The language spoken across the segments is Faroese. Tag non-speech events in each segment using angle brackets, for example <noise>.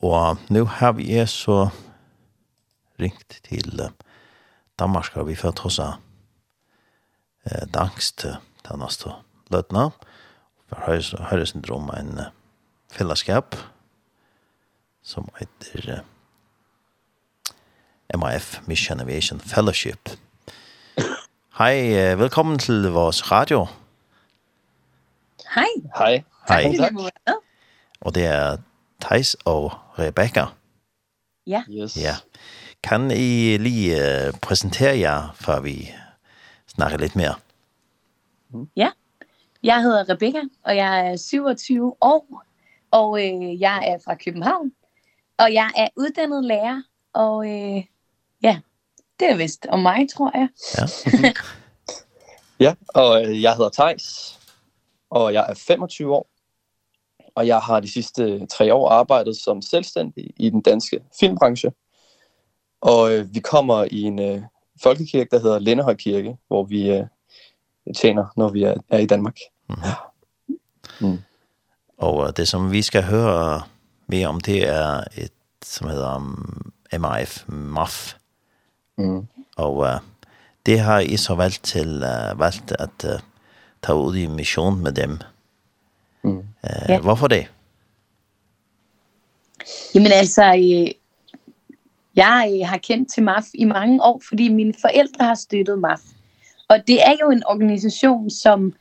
Og nu har vi er så ringt til Danmark og vi får ta oss eh, dangst til neste løtene. For høyre syndrom drøm en fellesskap som heter eh, MAF Mission Aviation Fellowship. Hei, velkommen til vår radio. Hei. Hei. Hei. Takk. Og det er Theis og Rebecca. Ja. Yes. Ja. Kan I lige præsentere jer, før vi snakker lidt mere? Ja. Jeg hedder Rebecca, og jeg er 27 år, og øh, jeg er fra København. Og jeg er uddannet lærer, og øh, ja, det er vist om mig, tror jeg. Ja. <laughs> ja, og jeg hedder Tejs, og jeg er 25 år, og jeg har de sidste tre år arbejdet som selvstændig i den danske filmbranche. Og øh, vi kommer i en øh, folkekirke, der hedder Lindehøj Kirke, hvor vi øh, tjener, når vi er, er i Danmark. Mm. Mm. Og det som vi skal høre mere om, det er et, som hedder um, MIF, MAF. Mm. Og uh, det har I så valgt til, uh, valgt at uh, ta ud i mission med dem. Mm. Eh, ja. Varför det? Jamen altså, øh, jeg har kendt til MAF i mange år, fordi mine forældre har støttet MAF. Og det er jo en organisation, som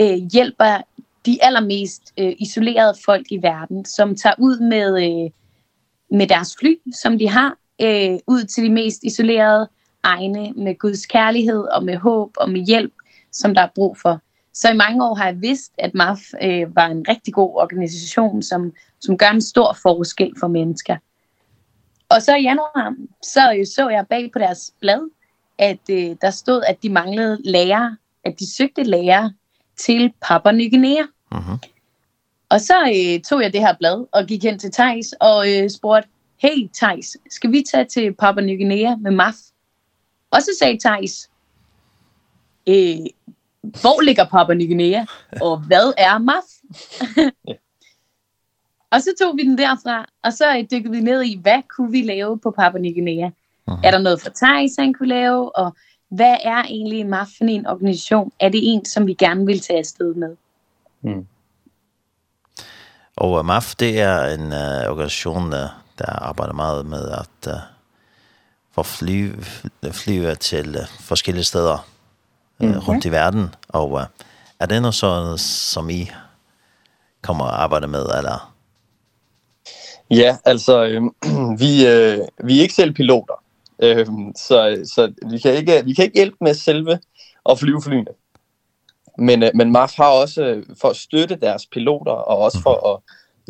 øh, hjælper de allermest øh, isolerede folk i verden, som tager ud med, øh, med deres fly, som de har, øh, ud til de mest isolerede egne med Guds kærlighed og med håb og med hjælp, som der er brug for. Så i mange år har jeg vidst, at MAF øh, var en rigtig god organisation, som, som gør en stor forskel for mennesker. Og så i januar, så så jeg bag på deres blad, at øh, der stod, at de manglede lærere, at de søgte lærere til Papua Ny Guinea. Mhm. Og så øh, tog jeg det her blad og gik hen til Tejs og øh, spurgte, hey Tejs, skal vi tage til Papua Ny Guinea med MAF? Og så sagde Tejs, øh, hvor ligger Papua Ny Guinea, og hvad er MAF? <laughs> og så tog vi den derfra, og så dykkede vi ned i, hvad kunne vi lave på Papua Ny Guinea? Uh -huh. Er der noget for Thais, han kunne lave, og hvad er egentlig MAF for en organisation? Er det en, som vi gerne vil tage afsted med? Mm. Og MAF, det er en uh, organisation, der arbejder meget med at uh, få fly, flyve til uh, forskellige steder uh, rundt i verden, og er det noget sådan, som I kommer at arbejde med, eller? Ja, altså, øh, <clears throat> vi, øh, vi er ikke selv piloter, øh, så, så vi, kan ikke, vi kan ikke hjælpe med selve at flyve flyene. Men, øh, men MAF har også for at støtte deres piloter, og også for at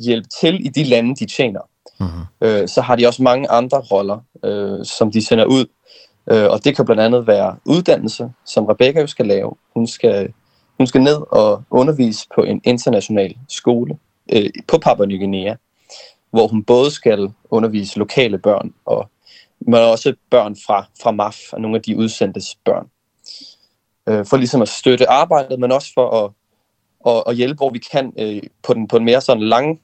hjælpe til i de lande, de tjener. Mm -hmm. øh, så har de også mange andre roller, øh, som de sender ud Øh, og det kan blandt andet være uddannelse, som Rebecca jo skal lave. Hun skal, hun skal ned og undervise på en international skole øh, på Papua Ny Guinea, hvor hun både skal undervise lokale børn, og, men også børn fra, fra MAF og nogle af de udsendtes børn. Øh, for ligesom at støtte arbejdet, men også for at, at, at hjælpe, hvor vi kan øh, på, den, på en mere sådan lang,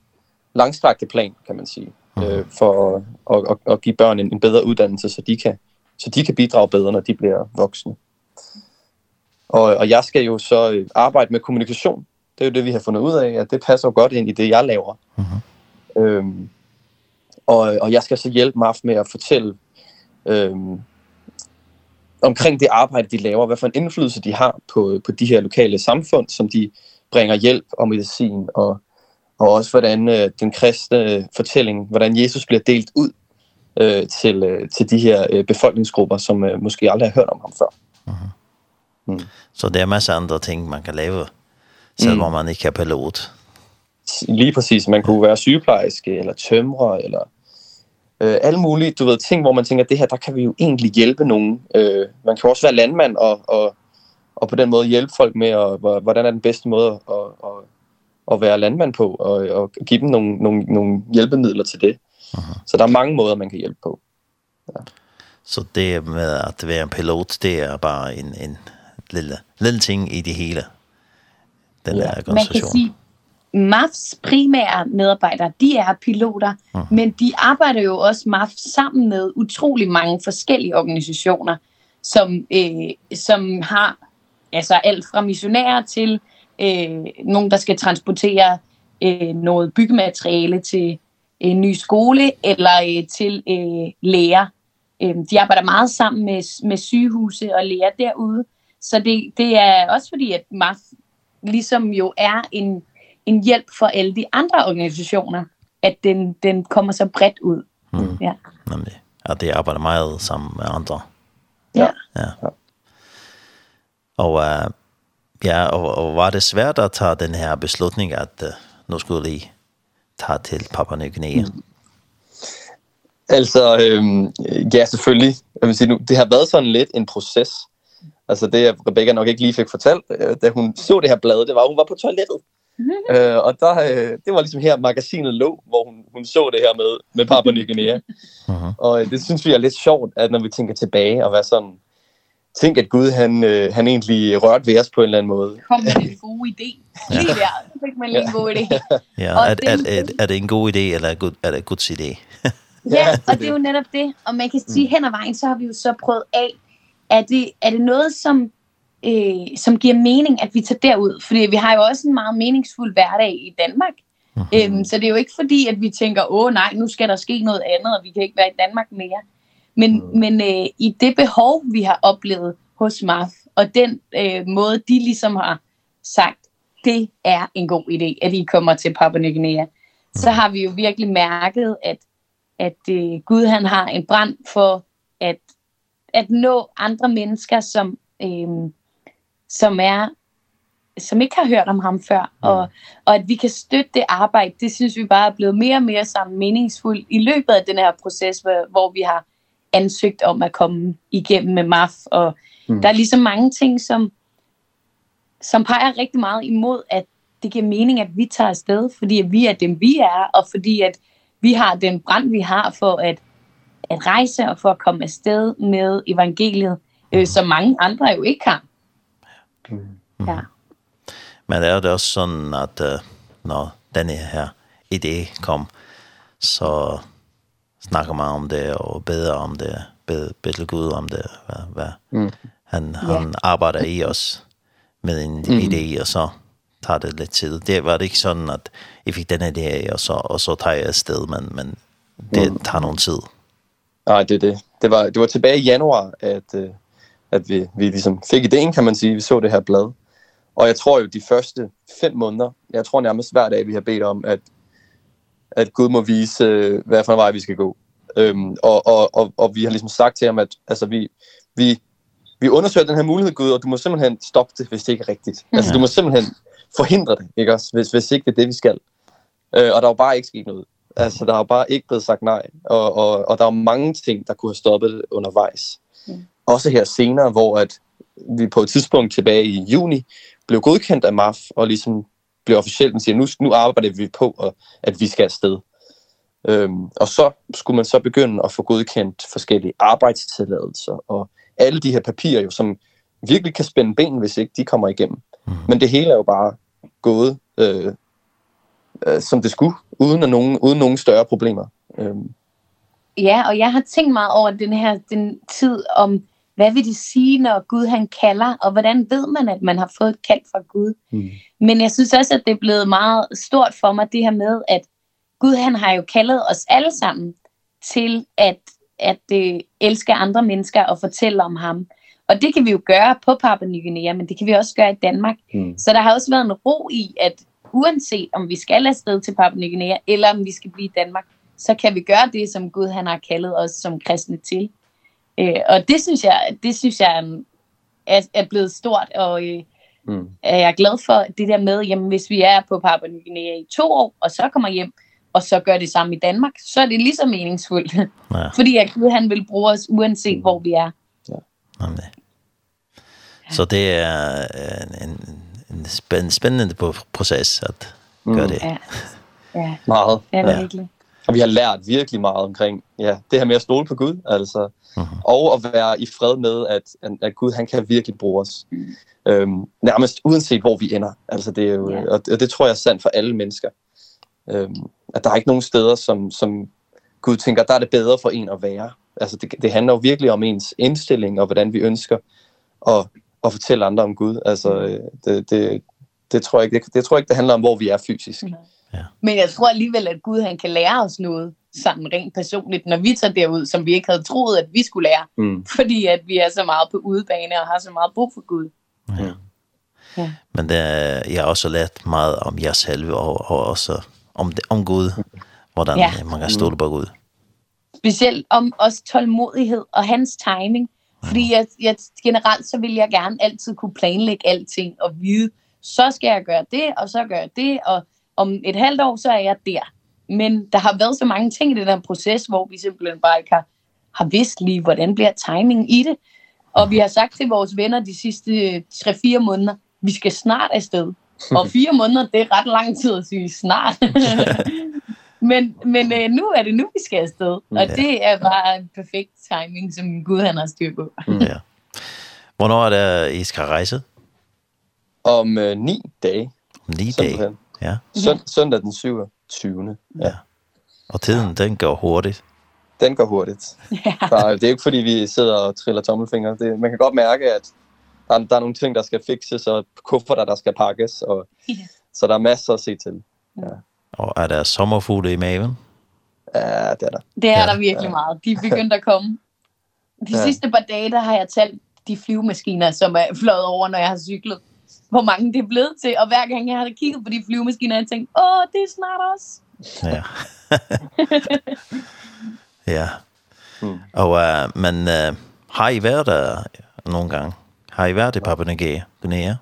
langstrakte plan, kan man sige, øh, for at, at, at, at give børn en, en bedre uddannelse, så de kan så de kan bidrage bedre, når de bliver voksne. Og, og jeg skal jo så arbejde med kommunikation. Det er jo det, vi har fundet ud af, at det passer jo godt ind i det, jeg laver. Mm ehm øhm, og, og jeg skal så hjælpe MAF med at fortælle øhm, omkring det arbejde, de laver, hvad for en indflydelse de har på, på de her lokale samfund, som de bringer hjælp og medicin, og, og også hvordan øh, den kristne fortælling, hvordan Jesus bliver delt ud øh, til, øh, til de her øh, befolkningsgrupper, som øh, måske aldrig har hørt om ham før. Mhm. Mm. Så det er masser af andre ting, man kan lave, selvom mm. man ikke er pilot. Lige præcis. Man kunne være sygeplejerske, eller tømrer, eller øh, alle mulige du ved, ting, hvor man tænker, det her, der kan vi jo egentlig hjælpe nogen. Øh, man kan også være landmand og, og, og på den måde hjælpe folk med, og, hvordan er den bedste måde at, at, at være landmand på, og, og give dem nogle, nogle, nogle hjælpemidler til det. Aha. Så der er mange måder, man kan hjælpe på. Ja. Så det med at være en pilot, det er bare en, en lille, lille ting i det hele, den ja. der organisation. Man kan sige, MAFs primære medarbejdere, de er piloter, uh -huh. men de arbejder jo også MAF sammen med utrolig mange forskellige organisationer, som, øh, som har altså alt fra missionærer til øh, nogen, der skal transportere øh, noget byggemateriale til en ny skole eller øh, til øh, læger. Øh, de arbejder meget sammen med, med sygehuse og læger derude. Så det, det er også fordi, at MAF ligesom jo er en, en hjælp for alle de andre organisationer, at den, den kommer så bredt ud. Mm. Ja. Nemlig. Ja, det arbejder meget sammen med andre. Ja. Ja. Og, øh, ja, og, og var det svært at tage den her beslutning, at øh, nu skulle lige ta til Papua Ny Guinea? Mm. Altså, øhm, ja, selvfølgelig. Jeg vil sige nu, det har været sådan lidt en proces. Altså det, Rebecca nok ikke lige fik fortalt, øh, da hun så det her blad, det var, hun var på toilettet. Eh. Øh, og der, øh, det var ligesom her, magasinet lå, hvor hun, hun så det her med, med Papua Ny Guinea. Mm -hmm. Og øh, det synes vi er lidt sjovt, at når vi tænker tilbage og være sådan, tænk, at Gud han, øh, han egentlig rørte ved os på en eller anden måde. Kom med en god idé. ja. Lige der, så fik man lige en god idé. <laughs> ja, er, er, er, er det en god idé, eller er, det, er det Guds idé? <laughs> ja, og det er jo netop det. Og man kan sige, hen ad vejen, så har vi jo så prøvet af, er det, er det noget, som, øh, som giver mening, at vi tager derud? Fordi vi har jo også en meget meningsfuld hverdag i Danmark. Mm -hmm. så det er jo ikke fordi, at vi tænker, åh nej, nu skal der ske noget andet, og vi kan ikke være i Danmark mere. Men, mm. men øh, i det behov, vi har oplevet hos MAF, og den øh, måde, de ligesom har sagt, det er en god idé, at I kommer til Papua Ny Guinea, mm. så har vi jo virkelig mærket, at, at øh, Gud han har en brand for at, at nå andre mennesker, som, øh, som er som ikke har hørt om ham før, mm. og, og at vi kan støtte det arbejde, det synes vi bare er blevet mere og mere sammen meningsfuldt i løbet af den her proces, hvor, hvor vi har ansøgt om at komme igennem med MAF, og mm. der er ligesom mange ting, som, som peger rigtig meget imod, at det giver mening, at vi tager afsted, fordi at vi er dem, vi er, og fordi at vi har den brand, vi har for at, at rejse og for at komme afsted med evangeliet, øh, som mange andre jo ikke har. Mm. Ja. Men det er det også sådan, at uh, når denne her idé kom, så snakker meget om det og beder om det, beder, beder Gud om det, hvad, hvad mm. han, han yeah. arbejder i os med en mm. idé, og så tager det lidt tid. Det var det ikke sådan, at jeg fik den idé, og så, og så tager jeg afsted, men, men det mm. tager nogen tid. Nej, det er det. Det var, det var tilbage i januar, at, at vi, vi ligesom fik idéen, kan man sige. Vi så det her blad. Og jeg tror jo, de første fem måneder, jeg tror nærmest hver dag, vi har bedt om, at at Gud må vise, hvad for en vej vi skal gå. Ehm og, og, og, og vi har liksom sagt til ham, at altså, vi, vi, vi undersøger den her mulighed, Gud, og du må simpelthen stoppe det, hvis det ikke er rigtigt. Mm. Altså, du må simpelthen forhindre det, ikke også? Hvis, hvis ikke det er det, vi skal. Øh, og der er bare ikke sket noget. Altså, der har bare ikke blevet sagt nej. Og, og, og der er mange ting, der kunne have stoppet det undervejs. Mm. Også her senere, hvor at vi på et tidspunkt tilbage i juni blev godkendt af MAF og ligesom bliver officielt, man siger, nu, nu arbejder vi på, at, at vi skal afsted. Øhm, og så skulle man så begynde at få godkendt forskellige arbejdstilladelser, og alle de her papirer jo, som virkelig kan spænde ben, hvis ikke de kommer igennem. Mm. Men det hele er jo bare gået, øh, øh, som det skulle, uden, at nogen, uden nogen større problemer. Øhm. Ja, og jeg har tænkt meget over den her den tid om Hvad vil det sige, når Gud han kalder? Og hvordan ved man, at man har fået et kald fra Gud? Mm. Men jeg synes også, at det er blevet meget stort for mig, det her med, at Gud han har jo kaldet os alle sammen til at, at det elske andre mennesker og fortælle om ham. Og det kan vi jo gøre på Papua Ny Guinea, men det kan vi også gøre i Danmark. Mm. Så der har også været en ro i, at uanset om vi skal afsted til Papua Ny Guinea, eller om vi skal blive i Danmark, så kan vi gøre det, som Gud han har kaldet os som kristne til. Øh, og det synes jeg, det synes jeg er, er blevet stort, og øh, mm. er jeg glad for det der med, jamen hvis vi er på Papua Ny Guinea i to år, og så kommer hjem, og så gør det samme i Danmark, så er det lige så meningsfuldt. Ja. <laughs> Fordi jeg ved, han vil bruge os, uanset hvor vi er. Ja. Jamen det. Så det er en, en, en spændende proces at gøre mm. det. Ja. Ja. Meget. Ja, virkelig. Og vi har lært virkelig meget omkring ja, det her med at stole på Gud, altså. Mm -hmm. Og at være i fred med, at, at Gud han kan virkelig bruge os. Mm. Øhm, nærmest uanset hvor vi ender. Altså, det er jo, yeah. og, det tror jeg er sandt for alle mennesker. Øhm, at der er ikke nogen steder, som, som Gud tænker, der er det bedre for en at være. Altså, det, det handler jo virkelig om ens indstilling, og hvordan vi ønsker at, at fortælle andre om Gud. Altså, det, det, det tror jeg ikke, det, det tror jeg ikke, det handler om, hvor vi er fysisk. Mm. Ja. Men jeg tror alligevel, at Gud han kan lære os noget sådan rent personligt, når vi tager derud, som vi ikke havde troet, at vi skulle lære. Mm. Fordi at vi er så meget på udebane og har så meget brug for Gud. Ja. ja. Men det, jeg har også lært meget om jer selv og, og også om, det, om Gud. Hvordan ja. man kan stole på Gud. Specielt om også tålmodighed og hans timing. Fordi jeg, jeg, generelt så vil jeg gerne altid kunne planlægge alting og vide, så skal jeg gøre det, og så gør jeg det, og om et halvt år, så er jeg der. Men der har været så mange ting i den her proces, hvor vi simpelthen bare ikke har, har vidst lige, hvordan bliver timingen i det. Og vi har sagt til vores venner de sidste 3-4 måneder, vi skal snart afsted. <laughs> Og 4 måneder, det er ret lang tid at sige snart. <laughs> men men øh, nu er det nu, vi skal afsted. Og ja. det er bare en perfekt timing, som Gud han har styr på. ja. Hvornår er det, I skal rejse? Om øh, 9 dage. Om 9 dage. Simpelthen. Ja. Søn, søndag den 27. Ja. ja. Og tiden, den går hurtigt. Den går hurtigt. Ja. Der, det er ikke fordi, vi sidder og triller tommelfingre. Det, man kan godt mærke, at der, der er nogle ting, der skal fikses, og kufferter, der skal pakkes. Og, ja. Så der er masser at se til. Ja. Og er der sommerfugle i maven? Ja, det er der. Det er ja. der virkelig ja. meget. De er begyndt at komme. De ja. sidste par dage, der har jeg talt de flyvemaskiner, som er fløjet over, når jeg har cyklet hvor mange det er blevet til. Og hver gang jeg har kigget på de flyvemaskiner, jeg tænkt, åh, det er snart os. Ja. <laughs> ja. Mm. Og, uh, men uh, har I været der nogle gange? Har I været i Papua New Guinea?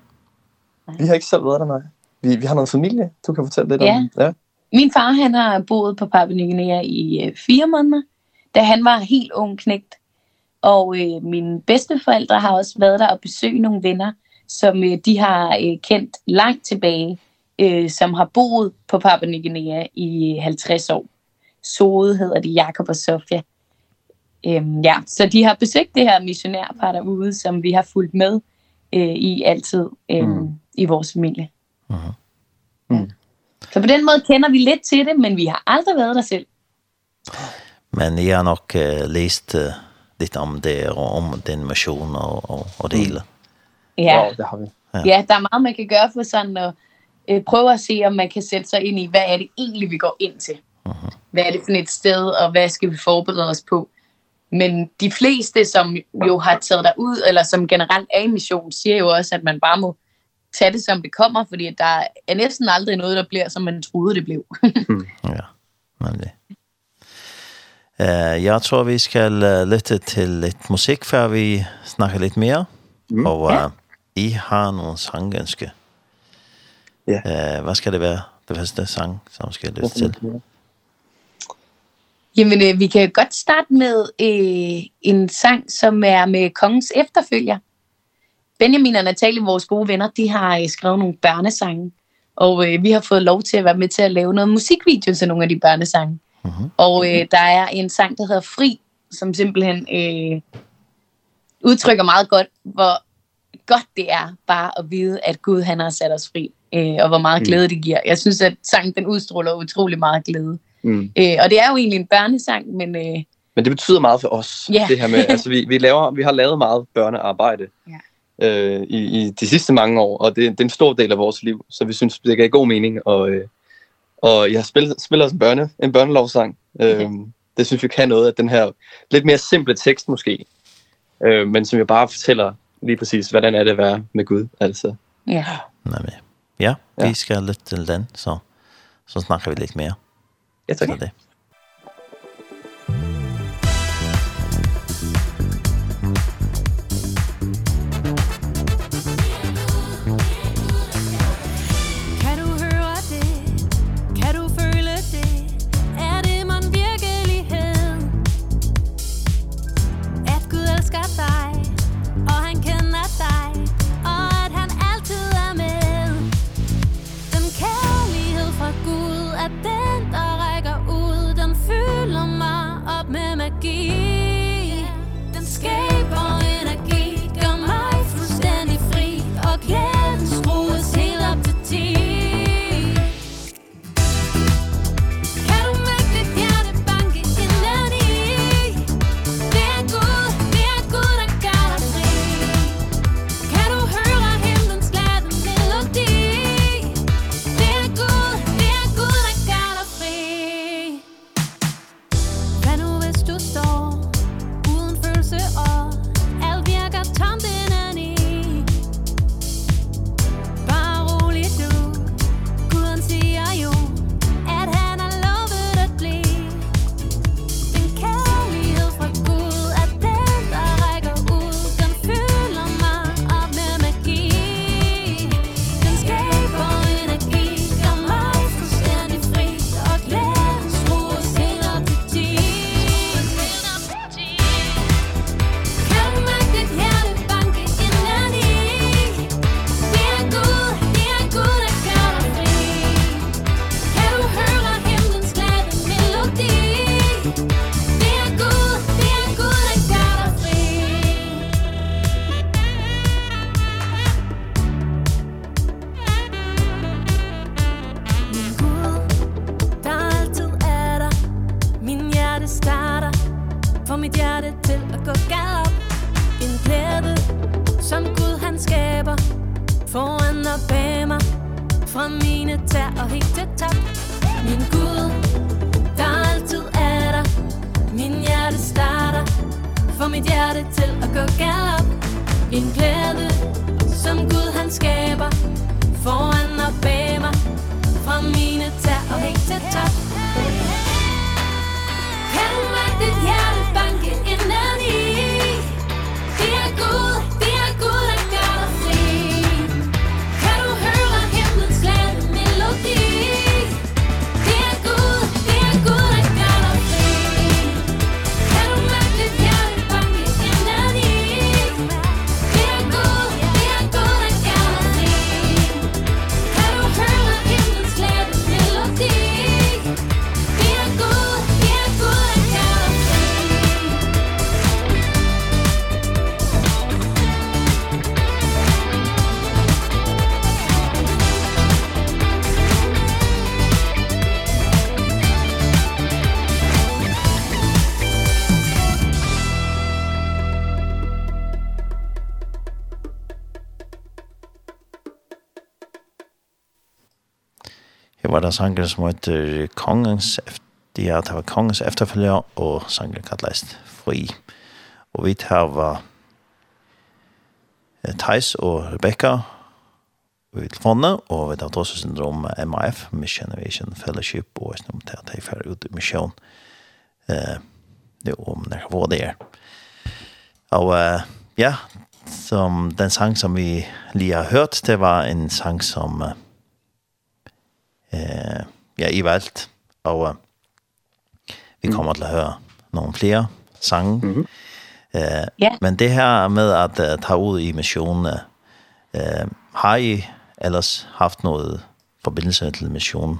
Vi har ikke selv været der, nej. Vi, vi har noget familie, du kan fortælle lidt ja. om. Ja. Min far, han har boet på Papua Nigeria i uh, fire måneder, da han var helt ung knægt. Og øh, mine bedsteforældre har også været der og besøgt nogle venner som øh, de har øh, kendt langt tilbage, øh, som har boet på Papua Ny Guinea i 50 år. Sode hedder de Jakob og Sofia. Ehm ja, så de har besøgt det her missionærpar derude, som vi har fulgt med øh, i altid øh, mm. i vores familie. Aha. Mm. Så på den måde kender vi lidt til det, men vi har aldrig været der selv. Men jeg har nok uh, læst uh, lidt om det, og om den mission og, og, og det hele. Mm. Ja. Det har vi. Ja. ja, der er meget, man kan gøre for sådan at øh, prøve at se, om man kan sætte sig ind i, hvad er det egentlig, vi går ind til? Uh -huh. Hvad er det for et sted, og hvad skal vi forberede os på? Men de fleste, som jo har taget dig ud, eller som generelt er i mission, siger jo også, at man bare må tage det, som det kommer, fordi der er næsten aldrig noget, der bliver, som man troede, det blev. mm. <laughs> Ja, men det. Eh, jeg tror vi skal uh, lytte til litt musik før vi snakker litt mer. Mm. Og, uh, I har nogle sangønske. Ja. Eh, hvad skal det være? Det første sang, som skal lytte til. Jamen, øh, vi kan godt starte med øh, en sang, som er med kongens efterfølger. Benjamin og Natalie, vores gode venner, de har øh, skrevet nogle børnesange. Og øh, vi har fået lov til at være med til at lave noget musikvideo til nogle af de børnesange. Mm -hmm. Og øh, der er en sang, der hedder Fri, som simpelthen øh, udtrykker meget godt, hvor godt det er bare at vide, at Gud han har sat os fri, øh, og hvor meget glæde mm. det giver. Jeg synes, at sangen den udstråler utrolig meget glæde. Mm. Øh, og det er jo egentlig en børnesang, men... Øh, men det betyder meget for os, yeah. det her med, <laughs> altså vi, vi, laver, vi har lavet meget børnearbejde yeah. øh, i, i de sidste mange år, og det, det er en stor del af vores liv, så vi synes, det gav god mening, og, øh, og jeg spiller, spiller også en, børne, en børnelovsang. Øh. Det synes vi kan noget af den her lidt mere simple tekst måske, øh, men som jeg bare fortæller lige præcis, hvordan er det at være med Gud, altså. Ja. Nej, men, ja, vi skal lytte til den, så, så snakker vi lidt mere. Ja, tak. Så det. var det en sanger som heter Kongens efter, ja, det var Kongens efterfølger og sanger kallet Fri. Og vi tar var Thais og Rebecca i telefonen, og vi tar også syndrom MIF, Mission Innovation Fellowship, og jeg snart til at jeg fer ut i misjon. Eh, det er om når jeg det er. Og ja, som den sang som vi lige har hørt, det var en sang som eh, ja, i valgt, og uh, vi kommer mm. til at høre nogle flere sange. Mm -hmm. eh, yeah. Men det her med at uh, tage ud i missionen eh, har I ellers haft noget forbindelse til missionen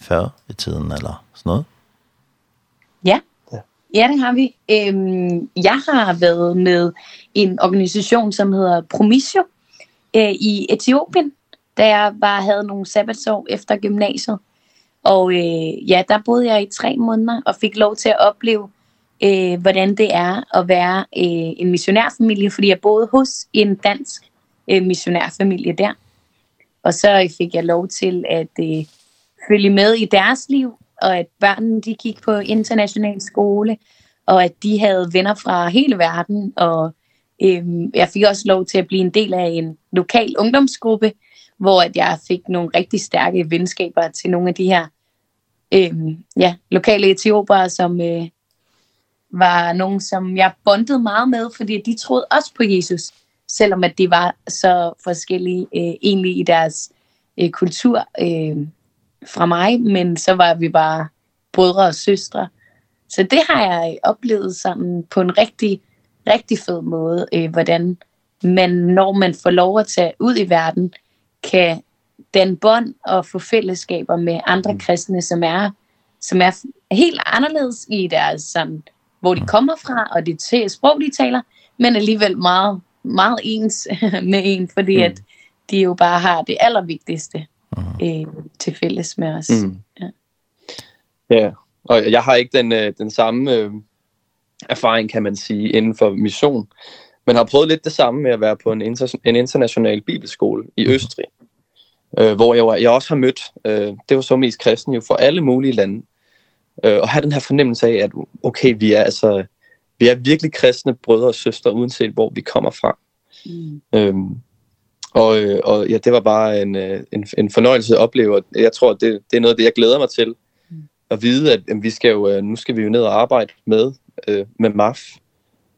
før i tiden, eller sådan noget? Ja, Ja. Ja, det har vi. Øhm, jeg har været med en organisation, som hedder Promisio øh, i Etiopien, da jeg bare havde nogle sabbatsår efter gymnasiet. Og øh, ja, der boede jeg i tre måneder og fik lov til at opleve, øh, hvordan det er at være øh, en missionærfamilie, fordi jeg boede hos en dansk øh, missionærfamilie der. Og så fik jeg lov til at øh, følge med i deres liv, og at børnene de gik på international skole, og at de havde venner fra hele verden, og øh, jeg fik også lov til at blive en del af en lokal ungdomsgruppe, hvor at jeg fik nogle rigtig stærke venskaber til nogle af de her ehm ja, lokale etiopere som øh, var nogen som jeg bondede meget med, fordi de troede også på Jesus, selvom at de var så forskellige øh, egentlig i deres øh, kultur øh, fra mig, men så var vi bare brødre og søstre. Så det har jeg oplevet sådan på en rigtig rigtig fed måde, øh, hvordan man når man får lov at tage ud i verden, kan den bånd og få fællesskaber med andre mm. kristne, som er, som er helt anderledes i deres sådan, hvor de kommer fra, og det sprog, de taler, men alligevel meget, meget ens <laughs> med en, fordi mm. at de jo bare har det allervigtigste øh, til fælles med os. Mm. Ja. ja, og jeg har ikke den, øh, den samme øh, erfaring, kan man sige, inden for mission, men har prøvet lidt det samme med at være på en, inter en international bibelskole i Østrig, øh, hvor jeg, var, jeg også har mødt, øh, det var så mest kristne jo, fra alle mulige lande, øh, og have den her fornemmelse af, at okay, vi er altså, vi er virkelig kristne brødre og søstre, uanset hvor vi kommer fra. Mm. Øhm, og, og ja, det var bare en, en, en fornøjelse at opleve, og jeg tror, det, det er noget af det, jeg glæder mig til, at vide, at, at vi skal jo, nu skal vi jo ned og arbejde med, øh, med MAF,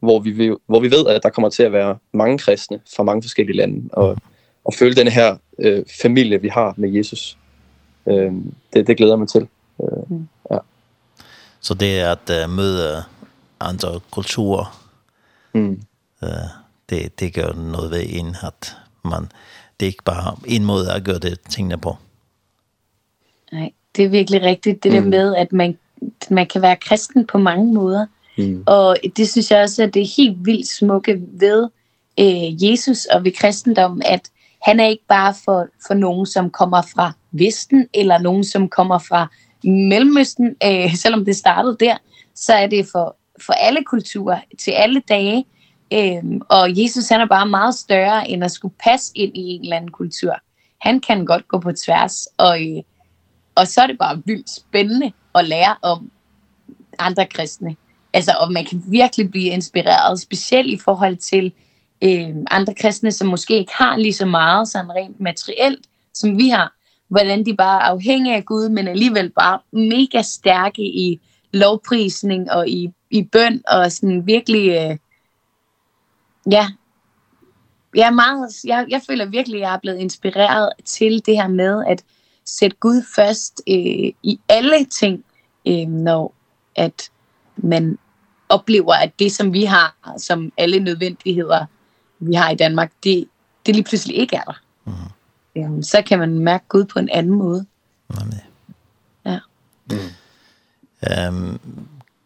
hvor vi, hvor vi ved, at der kommer til at være mange kristne fra mange forskellige lande, og, og føle den her øh, familie, vi har med Jesus. Øh, det, det glæder jeg mig til. Øh, ja. Så det er at øh, møde andre kulturer, mm. øh, det, det gør noget ved en, at man, det er ikke bare en måde at gøre det tingene på. Nej, det er virkelig rigtigt, det mm. der med, at man, man kan være kristen på mange måder. Mm Og det synes jeg også, at det er helt vildt smukke ved øh, Jesus og ved kristendommen, at han er ikke bare for, for nogen, som kommer fra Vesten, eller nogen, som kommer fra Mellemøsten, øh, <laughs> selvom det startede der, så er det for, for alle kulturer, til alle dage, Øhm, og Jesus han er bare meget større end at skulle passe ind i en eller anden kultur. Han kan godt gå på tværs, og, øh, og så er det bare vildt spændende at lære om andre kristne. Altså, og man kan virkelig blive inspireret, specielt i forhold til øh, andre kristne, som måske ikke har lige så meget sådan rent materielt, som vi har. Hvordan de bare er afhængige af Gud, men alligevel bare mega stærke i lovprisning og i, i bøn, og sådan virkelig, øh, ja, jeg er meget jeg jeg føler virkelig jeg er blevet inspireret til det her med at sætte Gud først øh, i alle ting, øh, når at men oplever, at det, som vi har, som alle nødvendigheder, vi har i Danmark, det, det lige pludselig ikke er der. Mm. Jamen, så kan man mærke Gud på en anden måde. Nemlig. Ja. Mm. Um,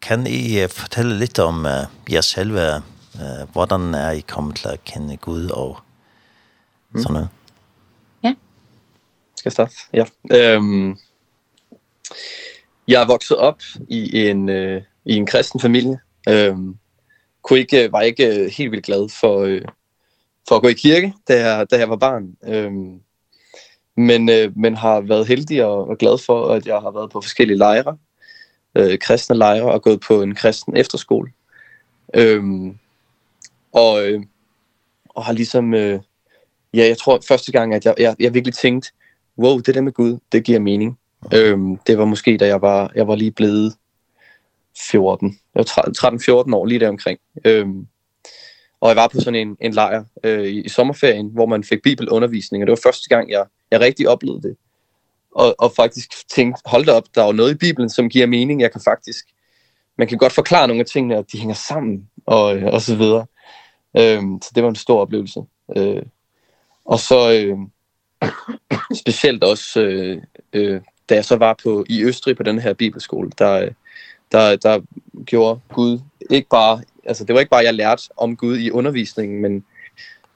kan I fortælle lidt om uh, jer selve, uh, hvordan er I kommet til at kende Gud og mm. sådan noget? Ja. Skal jeg starte? Ja. Um, jeg er vokset op i en... Uh, i en kristen familie. Ehm kunne ikke var ikke helt vildt glad for øh, for at gå i kirke, da jeg, da jeg var barn. Ehm men øh, men har været heldig og, og glad for at jeg har været på forskellige lejre. Øh, kristne lejre og gået på en kristen efterskole. Ehm og øh, og har ligesom øh, ja, jeg tror første gang at jeg jeg, jeg virkelig tænkte, wow, det der med Gud, det giver mening. Ehm det var måske da jeg var jeg var lige blevet 14, Jeg var 13-14 år lige der omkring. Øhm, og jeg var på sådan en, en lejr øh, i, i sommerferien, hvor man fik bibelundervisning, og det var første gang, jeg, jeg rigtig oplevede det. Og, og faktisk tænkte, hold da op, der er jo noget i Bibelen, som giver mening. Jeg kan faktisk, man kan godt forklare nogle af tingene, at de hænger sammen, og, og så videre. Øhm, så det var en stor oplevelse. Øh, og så øh, specielt også, øh, øh, da jeg så var på, i Østrig på den her bibelskole, der, der, der gjorde Gud ikke bare, altså det var ikke bare, jeg lærte om Gud i undervisningen, men,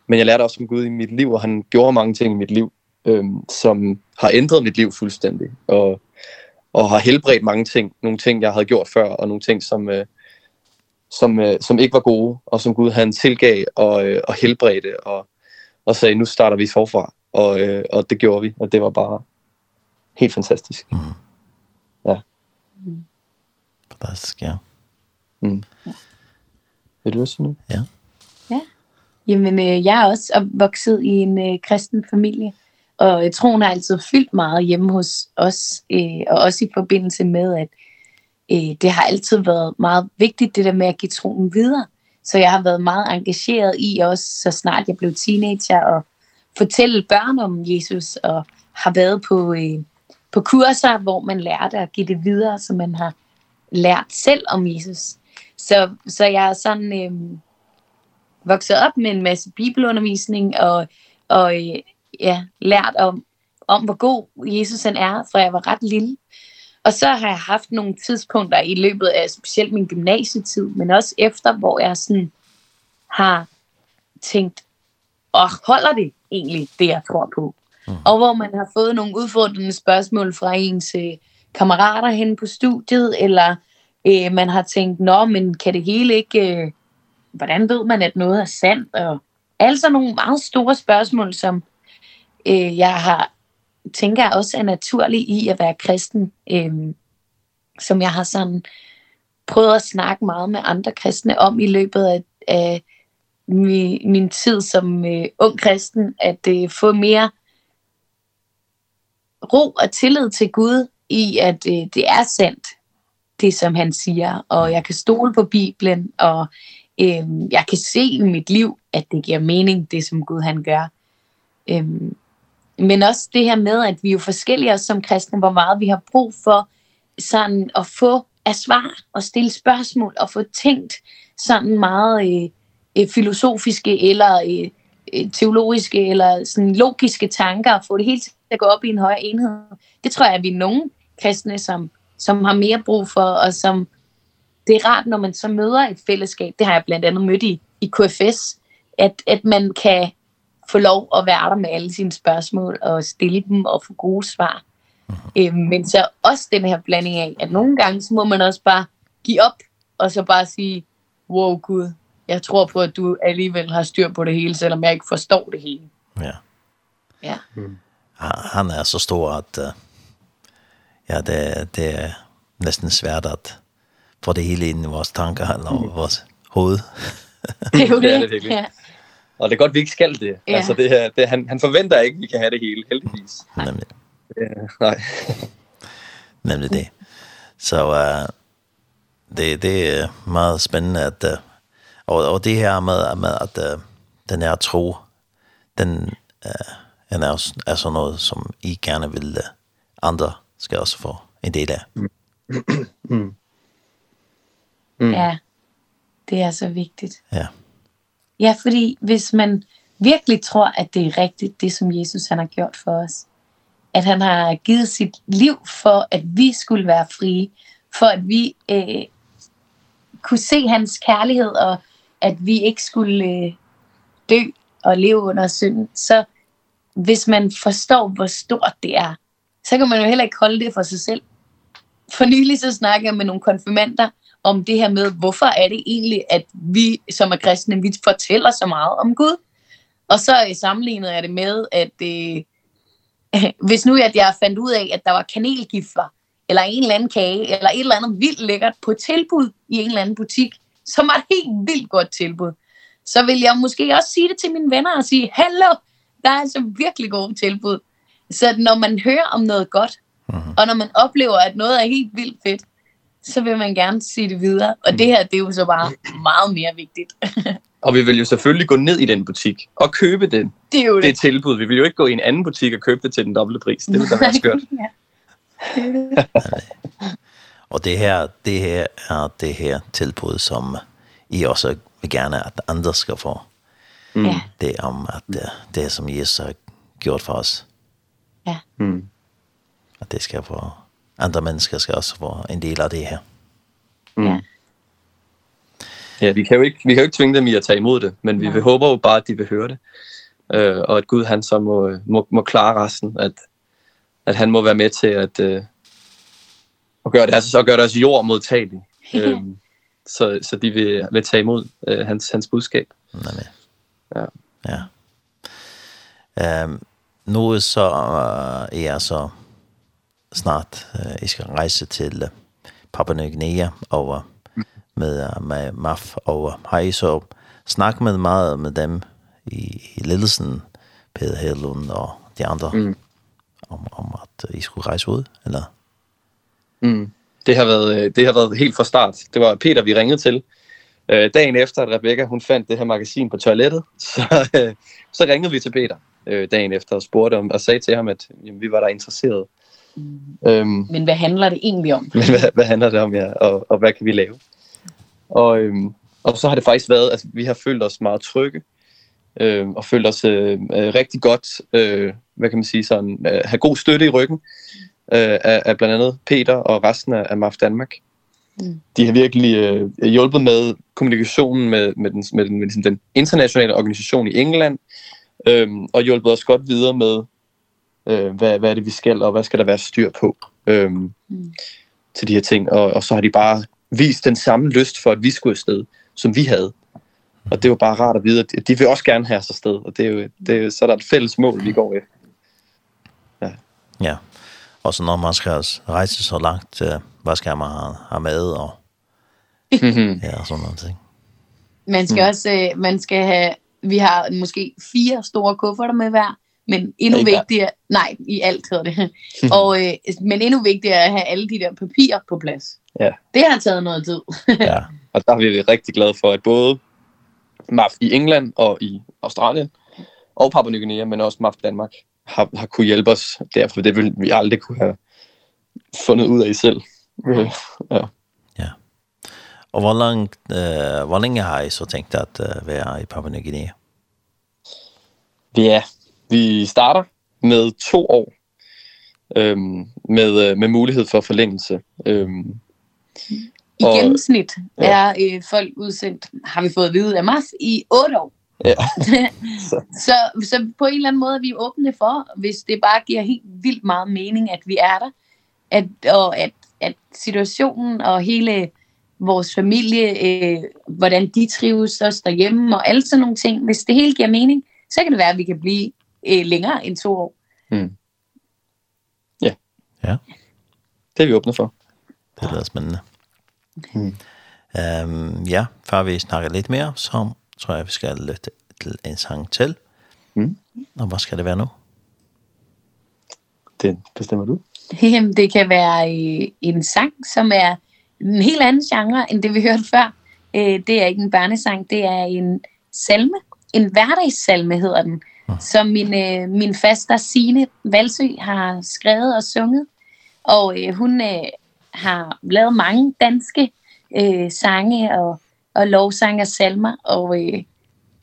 men jeg lærte også om Gud i mit liv, og han gjorde mange ting i mit liv, øhm, som har ændret mit liv fuldstændig, og, og har helbredt mange ting, nogle ting, jeg havde gjort før, og nogle ting, som, øh, som, øh, som ikke var gode, og som Gud han tilgav og, øh, og helbredte, og, og sagde, nu starter vi forfra, og, øh, og det gjorde vi, og det var bare helt fantastisk. Mm faktisk, ja. Mm. ja. Vil du også nu? Ja. Ja. Jamen, øh, jeg er også opvokset i en øh, kristen familie, og øh, troen har altid fyldt meget hjemme hos os, øh, og også i forbindelse med, at øh, det har altid været meget vigtigt, det der med at give troen videre. Så jeg har været meget engageret i også, så snart jeg blev teenager, og fortælle børn om Jesus, og har været på, øh, på kurser, hvor man lærte at give det videre, så man har lært selv om Jesus. Så, så jeg er sådan øh, vokset op med en masse bibelundervisning og, og øh, ja, lært om, om, hvor god Jesus han er, fra jeg var ret lille. Og så har jeg haft nogle tidspunkter i løbet af specielt min gymnasietid, men også efter, hvor jeg sådan har tænkt, og oh, holder det egentlig det, jeg tror på? Mm. Og hvor man har fået nogle udfordrende spørgsmål fra ens øh, kammerater hen på studiet, eller øh, man har tænkt, nå, men kan det hele ikke, øh, hvordan ved man, at noget er sandt? Og altså nogle meget store spørgsmål, som øh, jeg har, tænker også er naturlig i at være kristen, øh, som jeg har sådan prøvet at snakke meget med andre kristne om i løbet af, af min, min tid som øh, ung kristen, at øh, få mere ro og tillid til Gud, i, at øh, det er sandt, det som han siger, og jeg kan stole på Bibelen, og øh, jeg kan se i mit liv, at det giver mening, det som Gud han gør. Øh, men også det her med, at vi er jo forskellige som kristne, hvor meget vi har brug for sådan at få af svar og stille spørgsmål og få tænkt sådan meget øh, filosofiske eller øh, teologiske eller sådan logiske tanker og få det hele til at gå op i en højere enhed. Det tror jeg, at vi er nogen, kristne, som, som har mere brug for, og som det er rart, når man så møder et fællesskab, det har jeg blandt andet mødt i, i KFS, at, at man kan få lov at være der med alle sine spørgsmål, og stille dem og få gode svar. Mm -hmm. men så også den her blanding af, at nogle gange, så må man også bare give op, og så bare sige, wow Gud, jeg tror på, at du alligevel har styr på det hele, selvom jeg ikke forstår det hele. Ja. Ja. Mm. Han er så stor, at... Uh ja, det, det er næsten svært at få det hele ind i vores tanker eller mm. vores hoved. <laughs> det er jo det. det, er det virkelig. ja. Og det er godt, vi ikke skal det. Ja. Altså, det, er, det, han, han forventer ikke, at vi kan have det hele, heldigvis. Nemlig. Ja, nej. <laughs> Nemlig det. Så uh, det, det er meget spændende, at, uh, og, og det her med, med at uh, den her tro, den, uh, den er, er sådan noget, som I gerne vil uh, andre skal jag också få en del af. <clears throat> Mm. Mm. Ja, det er så vigtigt. Ja. Ja, fordi hvis man virkelig tror, at det er rigtigt, det som Jesus han har gjort for os, at han har givet sit liv for, at vi skulle være frie, for at vi øh, kunne se hans kærlighed, og at vi ikke skulle øh, dø og leve under synden, så hvis man forstår, hvor stort det er, så kan man jo heller ikke holde det for sig selv. For nylig så snakker jeg med nogle konfirmander om det her med, hvorfor er det egentlig, at vi som er kristne, vi fortæller så meget om Gud. Og så i sammenlignet er det med, at øh, <laughs> hvis nu at jeg fandt ud af, at der var kanelgifter, eller en eller anden kage, eller et eller andet vildt lækkert på tilbud i en eller anden butik, som var et helt vildt godt tilbud, så vil jeg måske også sige det til mine venner og sige, hallo, der er altså virkelig gode tilbud. Så når man hører om noget godt, mm -hmm. og når man oplever, at noget er helt vildt fedt, så vil man gerne sige det videre. Og det her, det er jo så bare meget mere vigtigt. <laughs> og vi vil jo selvfølgelig gå ned i den butik og købe den. Det er jo det. Det tilbud. Vi vil jo ikke gå i en anden butik og købe det til den dobbelte pris. Det ville da være skørt. <laughs> ja. Det det. <laughs> og det her, det her er det her tilbud, som I også vil gerne, at andre skal få. Mm. Det er om, at det, det som Jesus har gjort for os, Ja. Mm. At det skal få, andre mennesker skal også få en del av det her. Mm. Ja. Ja, vi kan jo ikke, vi kan jo ikke tvinge dem i at tage imod det, men vi ja. håber jo bare, at de vil høre det. Øh, og at Gud han så må, må, må klare resten, at, at han må være med til at, øh, at gøre, det, altså, så gøre deres jord modtagelig. Øh, så, så de vil, vil tage imod øh, hans, hans budskab. Nej, nej. Ja. Ja. Ehm, um, nu så er jeg så snart jag ska resa till Papua Nya Guinea över med med MAF over. Har I så snack med meget med dem i, i ledelsen Peter Hedlund og de andre mm. om om at I skulle rejse ud eller mm. Det har været det har været helt fra start. Det var Peter vi ringede til. Øh dagen efter at Rebecca hun fandt det her magasin på toilettet, <laughs> så øh, så ringede vi til Peter øh, dagen efter og spurgte om, og sagde til ham, at jamen, vi var der interesserede. Mm. Øhm, men hvad handler det egentlig om? <laughs> Men hvad, hvad handler det om, ja, og, og hvad kan vi lave? Og, øhm, og så har det faktisk været, at altså, vi har følt os meget trygge, øh, og følt os øh, rigtig godt, øh, hvad kan man sige, sådan, øh, have god støtte i ryggen øh, af, af blandt andet Peter og resten af, af MAF Danmark. Mm. De har virkelig øh, hjulpet med kommunikationen med, med, den, med, den, med den, den internationale organisation i England, Øhm, og hjulpet os godt videre med, øh, hvad, hvad er det, vi skal, og hvad skal der være styr på øhm, mm. til de her ting. Og, og så har de bare vist den samme lyst for, at vi skulle afsted, som vi havde. Og det var bare rart at vide, at de vil også gerne have os sted, og det er jo, det er jo så er der et fælles mål, vi går efter. Ja. ja. Og så når man skal rejse så langt, hvad skal man have med, og <laughs> ja, sådan noget ting. Man skal mm. også, man skal have vi har måske fire store kufferter med hver, men endnu ja, vigtigere, nej, i alt hedder det. <laughs> og, øh, men endnu vigtigere er at have alle de der papirer på plads. Ja. Det har taget noget tid. <laughs> ja, og der er vi rigtig glade for, at både MAF i England og i Australien, og Papua Ny Guinea, men også MAF Danmark, har, har kunne hjælpe os derfor det ville vi aldrig kunne have fundet ud af i selv. <laughs> ja. Och var långt eh var länge här så tänkte at att uh, vi är i Papua Nya Guinea. Ja, vi starter med to år. Ehm med med mulighed for forlængelse. Ehm i og, gennemsnit ja. er øh, folk udsendt har vi fået at vide af Mars i 8 år. Ja. <laughs> så. så så på en eller anden måde er vi åbne for, hvis det bare giver helt vildt meget mening at vi er der, at og at at situationen og hele vores familie, øh, hvordan de trives os derhjemme og alle sådan nogle ting. Hvis det hele giver mening, så kan det være, at vi kan blive øh, længere end to år. Mm. Ja. Ja. Det er vi åbne for. Det lyder spændende. Mm. Ehm ja, før vi snakker lidt mere, så tror jeg, vi skal lytte til en sang til. Mm. Og hvad skal det være nu? Det bestemmer du. <laughs> Jamen, det kan være en sang, som er en helt anden genre, end det vi hørte før. Øh, det er ikke en børnesang, det er en salme. En hverdagssalme hedder den, som min, øh, min faster Signe Valsø har skrevet og sunget. Og øh, hun øh, har lavet mange danske øh, sange og, og lovsange og salmer. Og øh,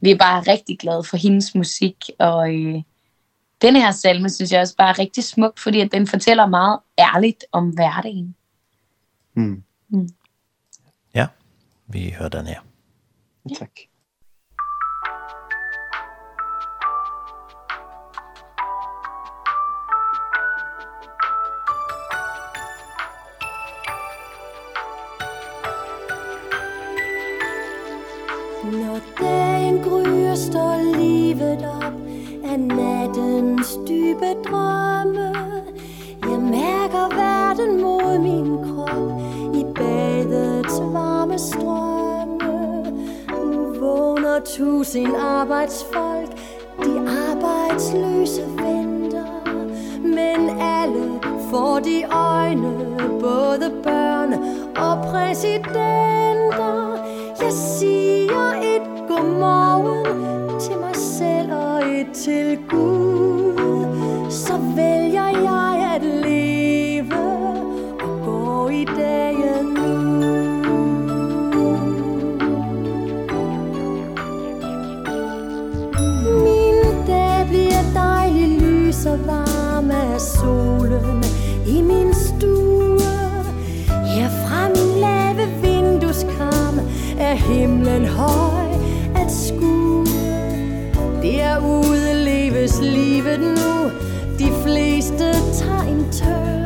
vi er bare rigtig glade for hendes musik. Og øh, denne her salme synes jeg også bare er rigtig smuk, fordi at den fortæller meget ærligt om hverdagen. Mm. Ja, vi hører den her. Ja. Tack. Når dagen gryer, står livet op Af nattens dybe drømme Jeg mærker verden mod min krop tidets varme strømme Nu vågner tusind arbejdsfolk De arbejdsløse venter Men alle får de øjne Både børn og præsidenter. Jeg siger et godmorgen Til mig selv og et til Gud. Så vælger jeg at leve varm af solen i min stue. Her fra min lave vindueskram er himlen høj at skue. Derude leves livet nu, de fleste tager en tør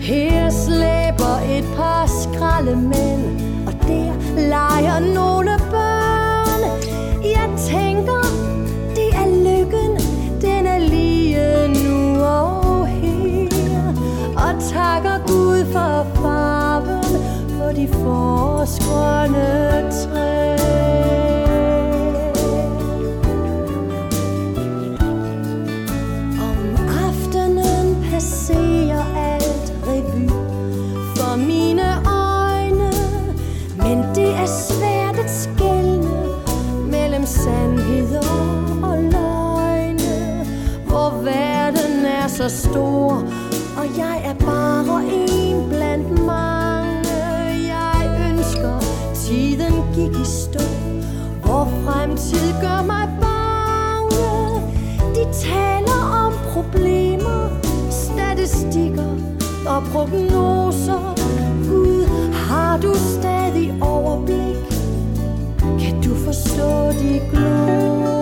Her slæber et par skralde mænd, og der leger nogle børn. Jeg tænker vores grønne træ Om aftenen passerer alt revy For mine øjne Men det er svært at skælne Mellem sandheder og løgne Hvor verden er så stor gør mig bange De taler om problemer, statistikker og prognoser Gud, har du stadig overblik? Kan du forstå de gloser?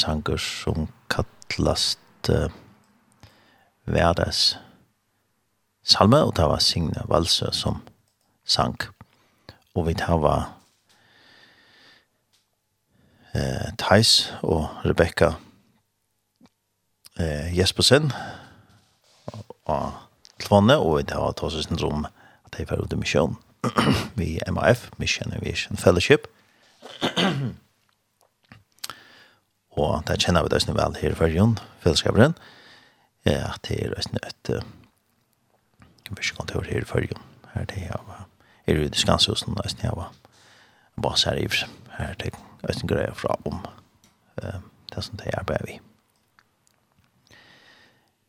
sanger som kallast uh, Verdes Salme, og det var Signe Valse som sang. Og vi tar var eh, Theis og Rebecca eh, Jespersen og Tvonne, og vi tar var oss en at jeg var ute i misjon vi MAF, Mission Aviation Fellowship. <clears throat> og det kjenner vi det vel her i Førjon, fellesskaperen, at det er et børskontor her i Førjon. Her det er av er i Skanshusen, og det er av bas her i her det er en greie fra om det som det arbeider vi.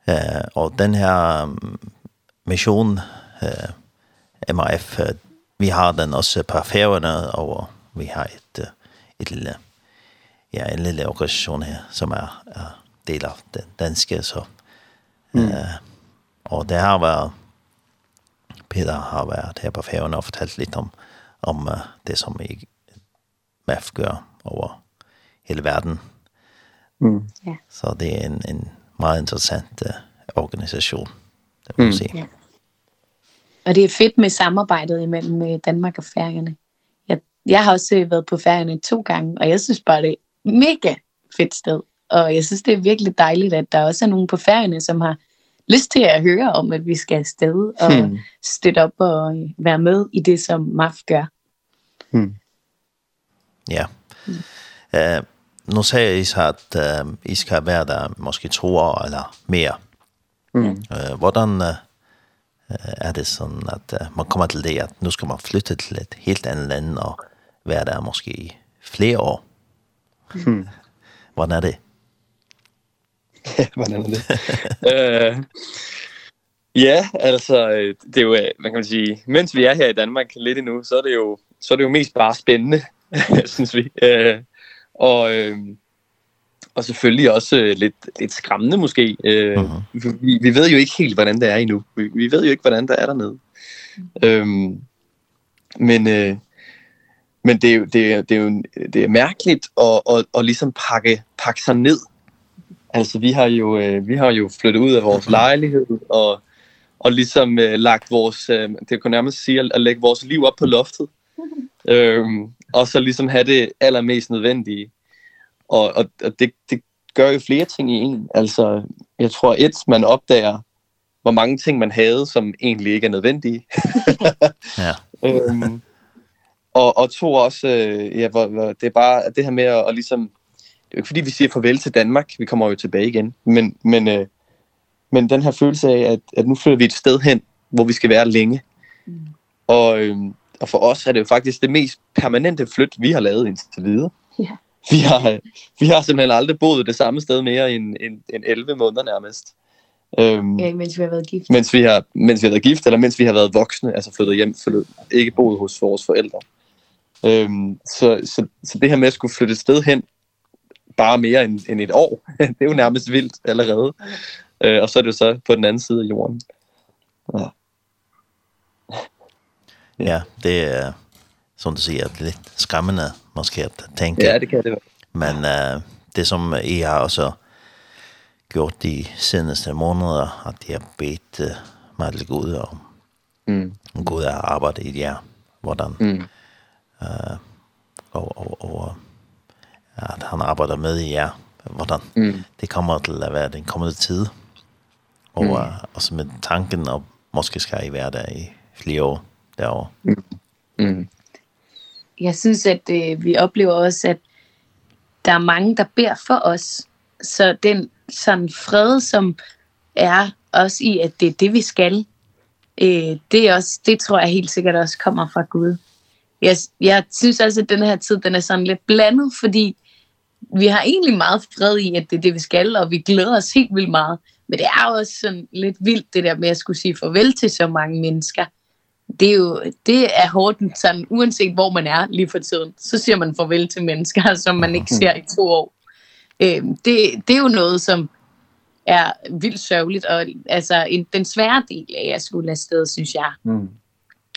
Eh, og den her misjonen, eh, MAF, vi har den også på færgerne, og vi har et, et lille ja, en lille organisation her, som er, er del av den danske. Så, mm. Uh, og det har været, Peter har været her på færgen og fortalt lite om, om uh, det, som vi MAF gør over hele verden. Mm. Ja. Så det er en, en meget interessant uh, organisation, det må man mm. sige. Ja. Og det er fedt med samarbejdet imellem Danmark og Færøerne. Jeg, jeg har også været på Færøerne to gange, og jeg synes bare, det mega fedt sted. Og jeg synes, det er virkelig dejligt, at der også er nogen på færgerne, som har lyst til at høre om, at vi skal afsted og hmm. støtte op og være med i det, som MAF gør. Hmm. Ja. Mm. Uh, nu sagde I så, at uh, I skal være der måske to år eller mere. Mm. Uh, hvordan uh, er det sådan, at uh, man kommer til det, at nu skal man flytte til et helt andet land og være der måske i flere år? Hmm. Vad är det? <laughs> Vad är det? Eh Ja, altså, det er jo, man kan man sige, mens vi er her i Danmark lidt endnu, så er det jo, så er det jo mest bare spændende, <laughs> synes vi. Øh, og, øh, og selvfølgelig også øh, lidt, lidt skræmmende måske. Øh, uh -huh. vi, vi ved jo ikke helt, hvordan det er endnu. Vi, vi ved jo ikke, hvordan der er dernede. Øh, men, øh, men det det det er jo det er mærkeligt at at at liksom pakke pakke sig ned. Altså vi har jo vi har jo flyttet ud af vores lejlighed og og liksom øh, lagt vores øh, det kunne nærmest sige at lægge vores liv op på loftet. Ehm og så liksom have det allermest nødvendige. Og og, og det det gør jo flere ting i en. Altså jeg tror et man opdager hvor mange ting man havde som egentlig ikke er nødvendige. ja. <laughs> Ehm Og, og to også, øh, ja, hvor, hvor det er bare det her med at, at ligesom, det er jo ikke fordi, vi siger farvel til Danmark, vi kommer jo tilbage igen, men, men, øh, men den her følelse af, at, at nu flytter vi et sted hen, hvor vi skal være længe. Mm. Og, øh, og for os er det jo faktisk det mest permanente flyt, vi har lavet indtil videre. Ja. Yeah. Vi har, vi har simpelthen aldrig boet det samme sted mere end, end, end 11 måneder nærmest. Øhm, ja, mens vi har været gift. Mens vi har, mens vi har været gift, eller mens vi har været voksne, altså flyttet hjem, flyttet, ikke boet hos vores forældre. Mm. Øhm, så, så, så det her med at skulle flytte et sted hen, bare mere end, end et år, <laughs> det er jo nærmest vildt allerede. Øh, og så er det jo så på den anden side af jorden. Ja. <laughs> ja, det er, som du siger, lidt skræmmende måske at tænke. Ja, det kan det være. Men øh, det som I har også gjort de seneste måneder, at jeg bedt øh, mig til Gud og mm. Gud har arbejdet i jer, hvordan mm eh och och och att han arbetar med i ja hvordan mm. det kommer til at være den kommende tid. Og mm. også med tanken om måske skal I være der i flere år derovre. Mm. Mm. Jeg synes, at øh, vi oplever også, at der er mange, der beder for os. Så den sådan fred, som er også i, at det er det, vi skal, øh, det, er også, det tror jeg helt sikkert også kommer fra Gud jeg, jeg synes også, at den her tid, den er sådan lidt blandet, fordi vi har egentlig meget fred i, at det er det, vi skal, og vi glæder os helt vildt meget. Men det er jo også sådan lidt vildt, det der med at skulle sige farvel til så mange mennesker. Det er jo, det er hårdt, sådan, uanset hvor man er lige for tiden, så siger man farvel til mennesker, <laughs> som man ikke ser i to år. Øhm, det, det er jo noget, som er vildt sørgeligt, og altså, en, den svære del af at skulle afsted, synes jeg. Mm.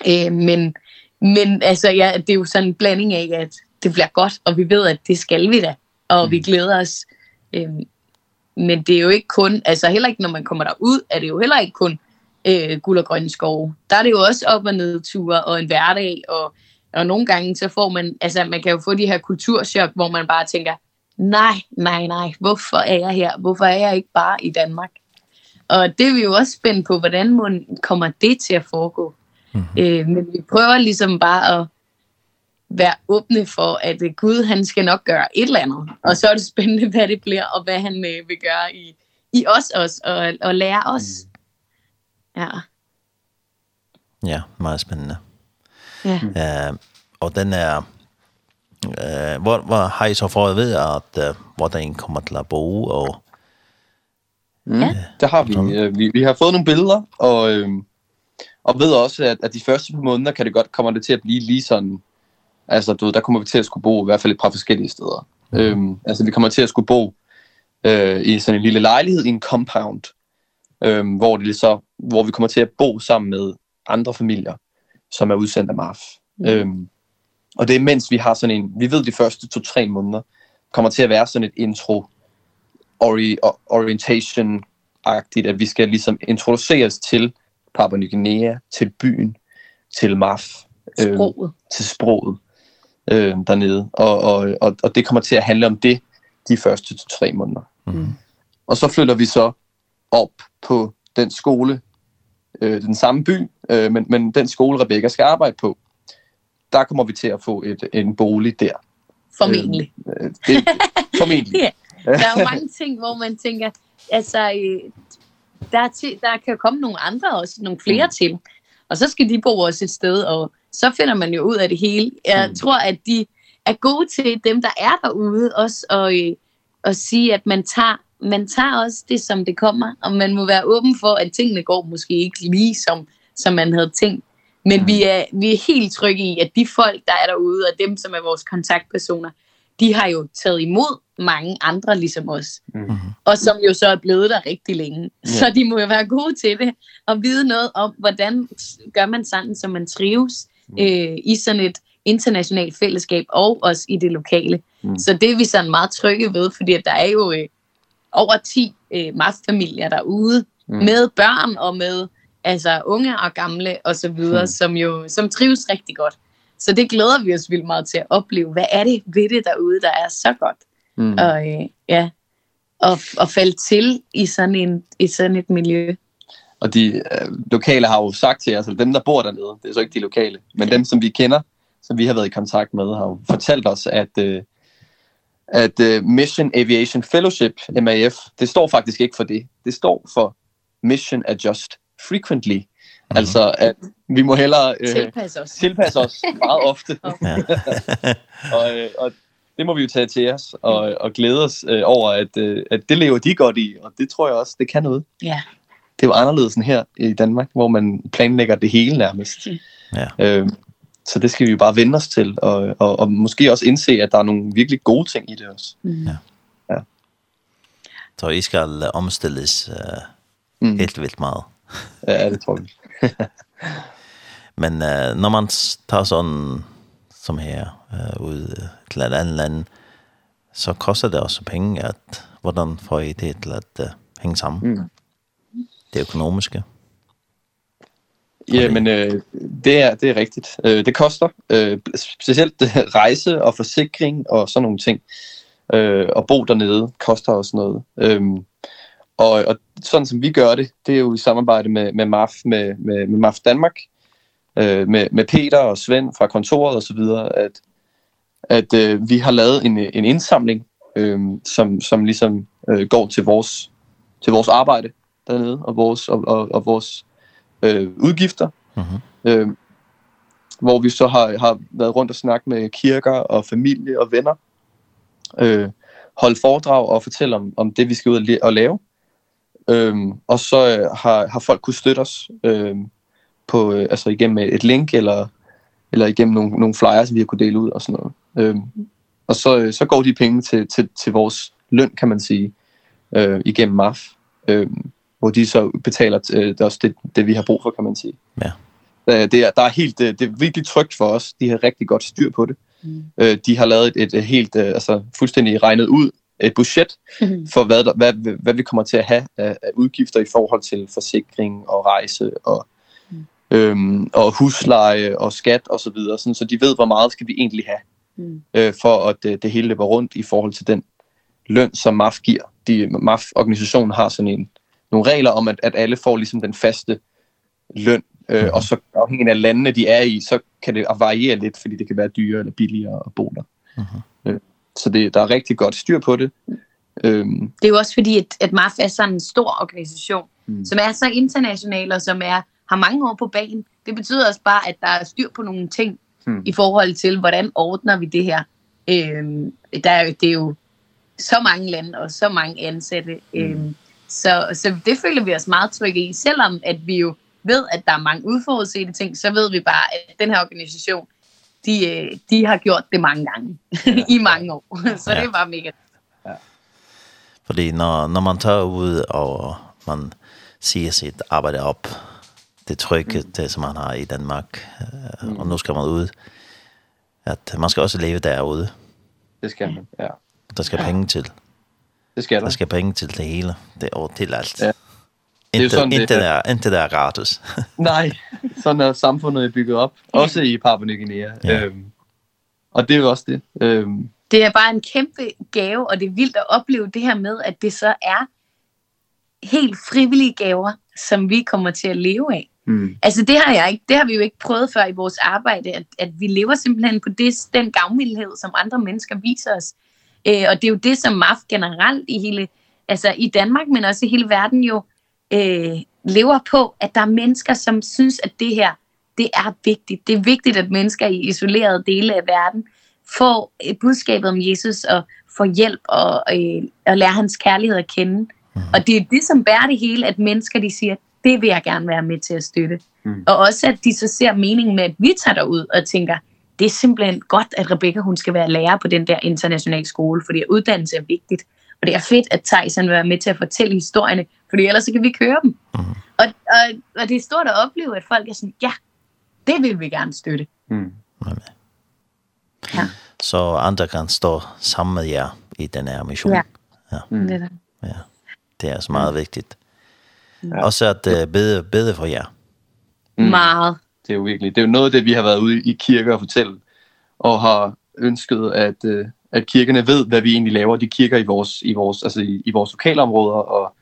Øh, men Men altså, ja, det er jo sådan en blanding af, at det bliver godt, og vi ved, at det skal vi da, og mm. vi glæder os. Øhm, men det er jo ikke kun, altså heller ikke, når man kommer derud, er det jo heller ikke kun øh, guld og grønne skove. Der er det jo også op- og nedture, og en hverdag, og, og nogle gange, så får man, altså man kan jo få de her kulturschok, hvor man bare tænker, nej, nej, nej, hvorfor er jeg her? Hvorfor er jeg ikke bare i Danmark? Og det er vi jo også spændt på, hvordan man kommer det til at foregå. Mm-hmm. Øh, men vi prøver ligesom bare at være åbne for, at Gud han skal nok gøre et eller andet. Og så er det spændende, hvad det bliver, og hvad han øh, vil gøre i, i os også, og, og lære os. Ja. Ja, meget spændende. Ja. Øh, og den er... Eh, hvor hvor har I så fået ved at uh, hvordan kommer til at bo og Mm. Ja. Det har vi. Vi, vi har fået nogle billeder, og øhm, Og ved også, at, at de første par måneder kan det godt, kommer det til at blive lige sådan, altså du ved, der kommer vi til at skulle bo i hvert fald et par forskellige steder. Mm. Øhm, altså vi kommer til at skulle bo øh, i sådan en lille lejlighed i en compound, øhm, hvor, det så, hvor vi kommer til at bo sammen med andre familier, som er udsendt af MAF. Mm. Øhm, og det er mens vi har sådan en, vi ved de første to-tre måneder, kommer til at være sådan et intro, ori, orientation-agtigt, at vi skal ligesom introduceres til Papua Ny Guinea, til byen, til MAF, øh, sproget. til sproget øh, dernede. Og, og, og, og det kommer til at handle om det de første til tre måneder. Mm. Og så flytter vi så op på den skole, øh, den samme by, øh, men, men den skole, Rebecca skal arbejde på, der kommer vi til at få et, en bolig der. Formentlig. Øh, det, <laughs> formentlig. ja. Der er jo mange ting, hvor man tænker, altså, der, til, der kan komme nogle andre også, nogle flere mm. til. Og så skal de bo også et sted, og så finder man jo ud af det hele. Jeg mm. tror, at de er gode til dem, der er derude, også og, øh, at sige, at man tager, man tager også det, som det kommer, og man må være åben for, at tingene går måske ikke lige, som, som man havde tænkt. Men mm. vi, er, vi er helt trygge i, at de folk, der er derude, og dem, som er vores kontaktpersoner, de har jo taget imod mange andre ligesom os. Mm. Og som jo så er blevet der rigtig længe. Så de må jo være gode til det og vide noget om, hvordan gør man sådan, så man trives øh, i sådan et internationalt fællesskab og også i det lokale. Mm. Så det er vi sådan meget trygge ved, fordi at der er jo øh, over 10 øh, mastfamilier derude mm. med børn og med altså unge og gamle og så videre, mm. som jo som trives rigtig godt. Så det glæder vi os vildt meget til at opleve. Hvad er det ved det derude, der er så godt? Mm. Og, øh, ja, og, og falde til i sådan, en, i sådan et miljø. Og de øh, lokale har jo sagt til os, altså dem der bor dernede, det er så ikke de lokale, men dem som vi kender, som vi har været i kontakt med, har jo fortalt os, at, øh, at øh, Mission Aviation Fellowship, MAF, det står faktisk ikke for det. Det står for Mission Adjust Frequently Altså, at vi må hellere øh, tilpasse os, tilpasse os <laughs> meget ofte. <laughs> og, øh, og det må vi jo tage til os og, og glæde os øh, over, at, øh, at det lever de godt i, og det tror jeg også, det kan noget. Ja. Det var anderledes end her i Danmark, hvor man planlægger det hele nærmest. Ja. Øh, så det skal vi jo bare vende os til, og, og, og måske også indse, at der er nogle virkelig gode ting i det også. Mm. Ja. ja. Så I skal omstilles øh, mm. helt vildt meget. ja, det tror jeg. <laughs> Men uh, när man tar sån som her uh, ut til et annat land så kostar det också pengar at hvordan får I det til att uh, hänga sammen? Mm. Det ekonomiska. Ja, men øh, det er det er rigtigt. Øh, det koster øh, specielt rejse og forsikring og sådan nogle ting. Øh, og bo dernede koster også noget. Ehm Og, og sådan som vi gør det, det er jo i samarbejde med, med MAF, med, med, med MAF Danmark, øh, med, med Peter og Svend fra kontoret og så videre, at, at øh, vi har lavet en, en indsamling, øh, som, som ligesom øh, går til vores, til vores arbejde dernede, og vores, og, og, og vores øh, udgifter. Mm -hmm. øh, hvor vi så har, har været rundt og snakket med kirker og familie og venner, øh, holde foredrag og fortælle om, om det, vi skal ud og lave. Øhm, og så øh, har, har folk kunne støtte os øhm, på, øh, altså igennem et link eller, eller igennem nogle, nogle flyers, vi har kunne dele ud og sådan noget. Øhm, og så, øh, så går de penge til, til, til vores løn, kan man sige, øh, igennem MAF, Øhm, hvor de så betaler øh, det, det, det, vi har brug for, kan man sige. Ja. Øh, det er, der er helt, det, det er virkelig trygt for os. De har rigtig godt styr på det. Mm. Øh, de har lavet et, et helt, øh, altså fuldstændig regnet ud, et budget for hvad, der, hvad, hvad vi kommer til at have af, af udgifter i forhold til forsikring og rejse og øhm, og husleje og skat og så videre, sådan, så de ved, hvor meget skal vi egentlig have, mm. øh, for at det, det hele løber rundt i forhold til den løn, som MAF giver. De, MAF-organisationen har sådan en, nogle regler om, at, at alle får ligesom den faste løn, øh, og så afhængig af landene, de er i, så kan det variere lidt, fordi det kan være dyrere eller billigere at bo der. Mm. Så det, der er rigtig godt styr på det. Øhm. Det er jo også fordi, at, at MAF er sådan en stor organisation, mm. som er så international og som er, har mange år på banen. Det betyder også bare, at der er styr på nogle ting mm. i forhold til, hvordan ordner vi det her. Øhm, der er jo, det er jo så mange lande og så mange ansatte. Mm. Øhm, så, så det føler vi os meget trygge i, selvom at vi jo ved, at der er mange udforudsete ting, så ved vi bare, at den her organisation de, de har gjort det mange gange ja. <laughs> i mange år. <laughs> Så ja. det var mega. Ja. Fordi når, når man tør ud, og man siger sit arbejde op, det trykket, mm. det som man har i Danmark, mm. og nu skal man ud, at man skal også leve derude. Det skal man, ja. Der skal penge til. Det skal der. Der skal penge til det hele. Det er til alt. Ja. Inte, det inte, det, inte där gratis. <laughs> Nej, sådan er samfundet bygget op. Også i Papua Ny Guinea. Ja. Øhm, og det er jo også det. Øhm. Det er bare en kæmpe gave, og det er vildt at opleve det her med, at det så er helt frivillige gaver, som vi kommer til at leve af. Mm. Altså det har jeg ikke, det har vi jo ikke prøvet før i vores arbejde, at, at vi lever simpelthen på det, den gavmildhed, som andre mennesker viser os. Øh, og det er jo det, som MAF generelt i hele, altså i Danmark, men også i hele verden jo, øh, lever på, at der er mennesker, som synes, at det her, det er vigtigt. Det er vigtigt, at mennesker i isolerede dele af verden får budskabet om Jesus og får hjælp og, øh, og lærer hans kærlighed at kende. Mm. Og det er det, som bærer det hele, at mennesker de siger, det vil jeg gerne være med til at støtte. Mm. Og også, at de så ser meningen med, at vi tager derud og tænker, det er simpelthen godt, at Rebecca hun skal være lærer på den der internationale skole, fordi uddannelse er vigtigt. Og det er fedt, at Thijs han vil være med til at fortælle historierne, fordi ellers så kan vi køre dem. Mm. Og, og, og det er stort at opleve, at folk er sådan, ja, det vil vi gerne støtte. Mm. Ja. Så andre kan stå sammen med jer i den her mission. Ja, ja. Mm. det er det. Ja. Det er så meget vigtigt. Ja. Også at uh, bede, bede for jer. Mm. Meget. Det er jo virkelig. Det er jo noget af det, vi har været ude i kirker og fortælle, og har ønsket at, uh, at kirkerne ved, hvad vi egentlig laver. De kirker i vores, i vores, altså i, i vores lokalområder og,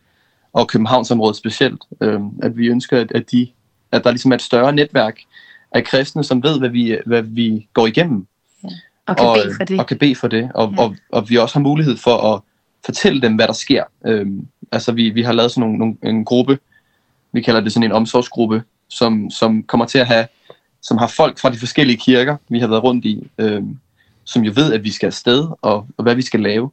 og Københavnsområdet specielt. Øhm, at vi ønsker, at, at, de, at der ligesom er et større netværk af kristne, som ved, hvad vi, hvad vi går igennem. Ja. Og kan og, bede for det. Og kan bede for det. Og, ja. og, og vi også har mulighed for at fortælle dem, hvad der sker. Øhm, altså vi, vi har lavet sådan nogle, nogle, en gruppe, vi kalder det sådan en omsorgsgruppe, som, som kommer til at have, som har folk fra de forskellige kirker, vi har været rundt i, øhm, som jo ved, at vi skal afsted, og, og hvad vi skal lave.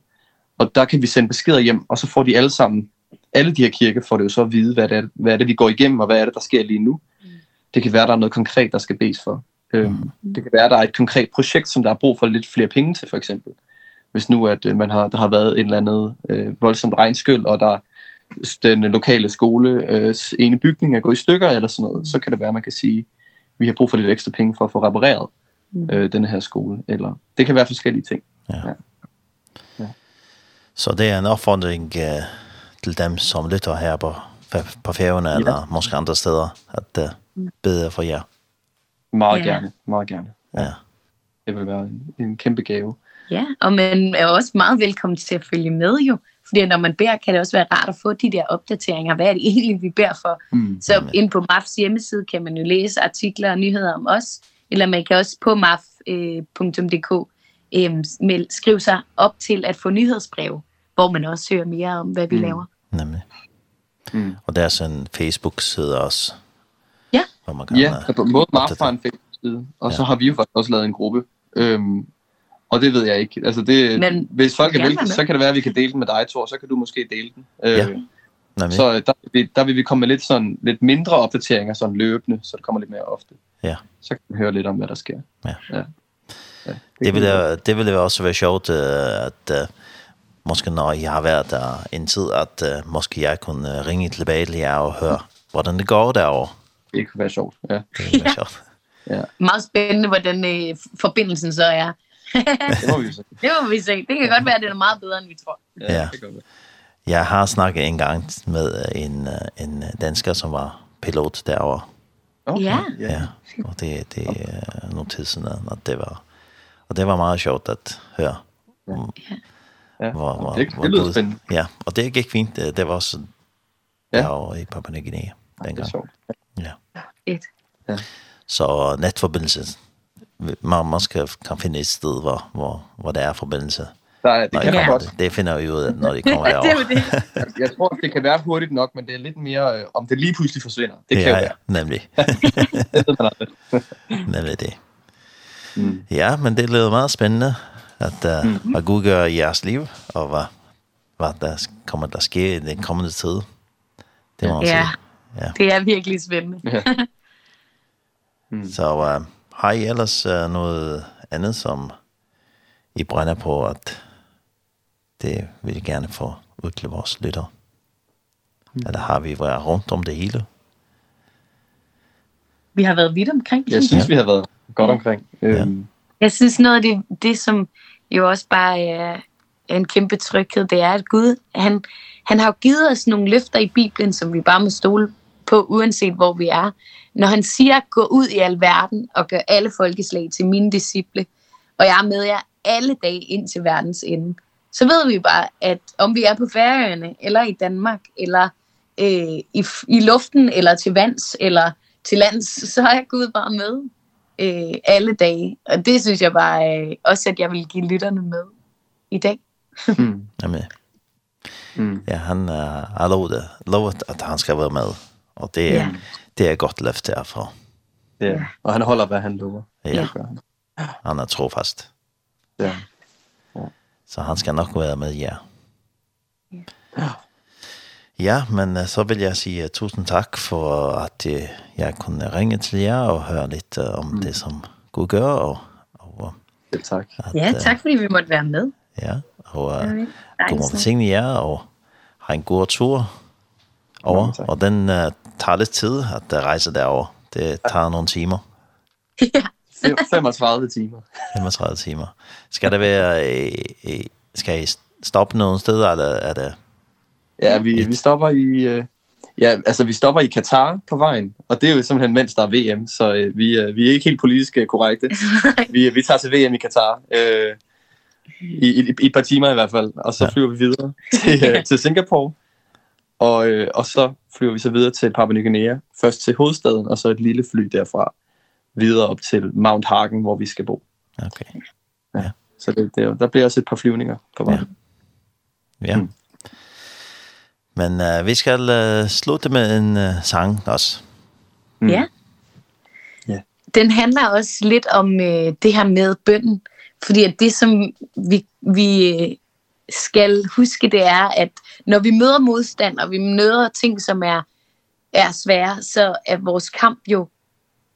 Og der kan vi sende beskeder hjem, og så får de alle sammen, alle de her kirker får det jo så at vide, hvad det er, hvad er det, vi går igennem, og hvad er det, der sker lige nu. Mm. Det kan være, der er noget konkret, der skal bes for. Mm. Øhm, det kan være, der er et konkret projekt, som der er brug for lidt flere penge til, for eksempel. Hvis nu, at øh, man har, der har været en eller andet øh, voldsomt regnskyld, og der den lokale skole øh, ene bygning er gået i stykker eller sådan noget, så kan det være, at man kan sige, vi har brug for lidt ekstra penge for at få repareret mm. øh, den her skole. Eller, det kan være forskellige ting. Ja. ja. Så det er en opfordring uh, til dem, som lytter her på, på færgerne, ja. eller måske andre steder, at uh, bede for jer. Meget ja. gerne, meget gerne. Ja. Det vil være en, en kæmpe gave. Ja, og man er også meget velkommen til at følge med jo. Fordi når man beder, kan det også være rart at få de der opdateringer. Hvad er det egentlig, vi beder for? Mm, så ind på MAFs hjemmeside kan man jo læse artikler og nyheder om os eller man kan også på maf.dk øh, skrive sig op til at få nyhedsbreve, hvor man også hører mere om, hvad vi mm. laver. Nemlig. Mm. Og der er sådan en Facebook-side også. Ja. Hvor man kan ja, på både måde maf har en Facebook-side, og ja. så har vi jo faktisk også lavet en gruppe. Øhm, og det ved jeg ikke. Altså det, Men, hvis folk er vildt, så kan det være, at vi kan dele den med dig, Thor, så kan du måske dele den. Øh, ja. Nemlig. Så der, der vil vi komme med lidt, sådan, lidt mindre opdateringer sådan løbende, så det kommer lidt mere ofte. Ja. Så kan man høre lidt om, hvad der sker. Ja. ja. ja. Det, ville, det ville også være sjovt, at uh, måske når jeg har været der en tid, at uh, måske jeg kunne ringe tilbage til jer og høre, hvordan det går derovre. Det kunne være sjovt, ja. Det kunne være sjovt. Ja. ja. Meget spændende, hvordan øh, forbindelsen så er. det må vi se. <laughs> Det må vi se. Det kan godt være, at det er meget bedre, end vi tror. Ja, ja. det kan være. Jeg har snakket en gang med en, en dansker, som var pilot derovre, Okay. Ja. ja. Og det det er noen tid siden att det var og det var meget sjovt at høre. Ja. Ja. Var, var, det, det lyder spændende. Ja, og det gik fint. Det det var også ja. der i Papua Ny Guinea dengang. Ja. Et. Ja. Så netforbindelsen. Man, man skal, kan finde et sted, hvor, hvor, hvor der er forbindelse Nej, det, Nå, kan jeg godt. det finder vi ud af, når de kommer derover. <laughs> det er det. <laughs> jeg tror, det kan være hurtigt nok, men det er lidt mere, øh, om det lige pludselig forsvinder. Det ja, kan ja, være. nemlig. <laughs> nemlig det. Mm. Ja, men det lyder meget spændende, at uh, mm -hmm. hvad Gud gør i jeres liv, og hvad, hvad der kommer der ske i den kommende tid. Det må man ja. sige. Ja, det er virkelig spændende. Så uh, har I ellers uh, noget andet, som I brænder på at det vil jeg gerne få ud til vores lytter. Mm. Eller har vi været rundt om det hele. Vi har været vidt omkring. Jeg synes, ja. vi har været godt omkring. Ja. Jeg synes noget af det, det som jo også bare er en kæmpe tryghed, det er, at Gud, han, han har jo givet os nogle løfter i Bibelen, som vi bare må stole på, uanset hvor vi er. Når han siger, gå ud i al verden og gør alle folkeslag til mine disciple, og jeg er med jer alle dage ind til verdens ende. Mm så ved vi bare, at om vi er på færøerne, eller i Danmark, eller øh, i, i luften, eller til vands, eller til lands, <laughs> så er Gud bare med øh, alle dage. Og det synes jeg bare øh, også, at jeg vil give lytterne med i dag. mm, <laughs> jamen. Mm. Ja, han har lovet, lovet, at han skal være med. Og det, ja. det er godt løft herfra. Ja, og han holder, hvad han lover. Ja, han er trofast. Ja. Så han ska nog vara med, ja. Ja. Ja, men så vill jag säga tusen tack för att jag kunde ringa till er och höra lite om mm. det som Gud gör. Och, och, tack. At, ja, tack för att vi måtte vara med. Ja, og ja, uh, god morgen til jer, og ha en god tur over. Og den uh, tager lidt tid, at der rejser derover. Det tager nogle timer. <laughs> Ja. 35 timer. 35 timer. Skal det være, øh, skal I stoppe nogle steder, eller er det? Ja, vi, vi stopper i, øh, ja, altså vi stopper i Katar på vejen, og det er jo simpelthen mens der er VM, så øh, vi, øh, vi er ikke helt politisk øh, korrekte. <laughs> vi, vi tager til VM i Katar, øh, i, i, i et par timer i hvert fald, og så ja. flyver vi videre til, øh, til Singapore. Og, øh, og så flyver vi så videre til Papua Ny Guinea, først til hovedstaden, og så et lille fly derfra videre op til Mount Hagen, hvor vi skal bo. Okay. Ja. ja. Så det, det, der bliver også et par flyvninger på vejen. Ja. ja. Mm. Men uh, vi skal uh, slutte med en uh, sang også. Mm. Ja. Ja. Den handler også lidt om uh, det her med bønden. Fordi at det, som vi, vi skal huske, det er, at når vi møder modstand, og vi møder ting, som er, er svære, så er vores kamp jo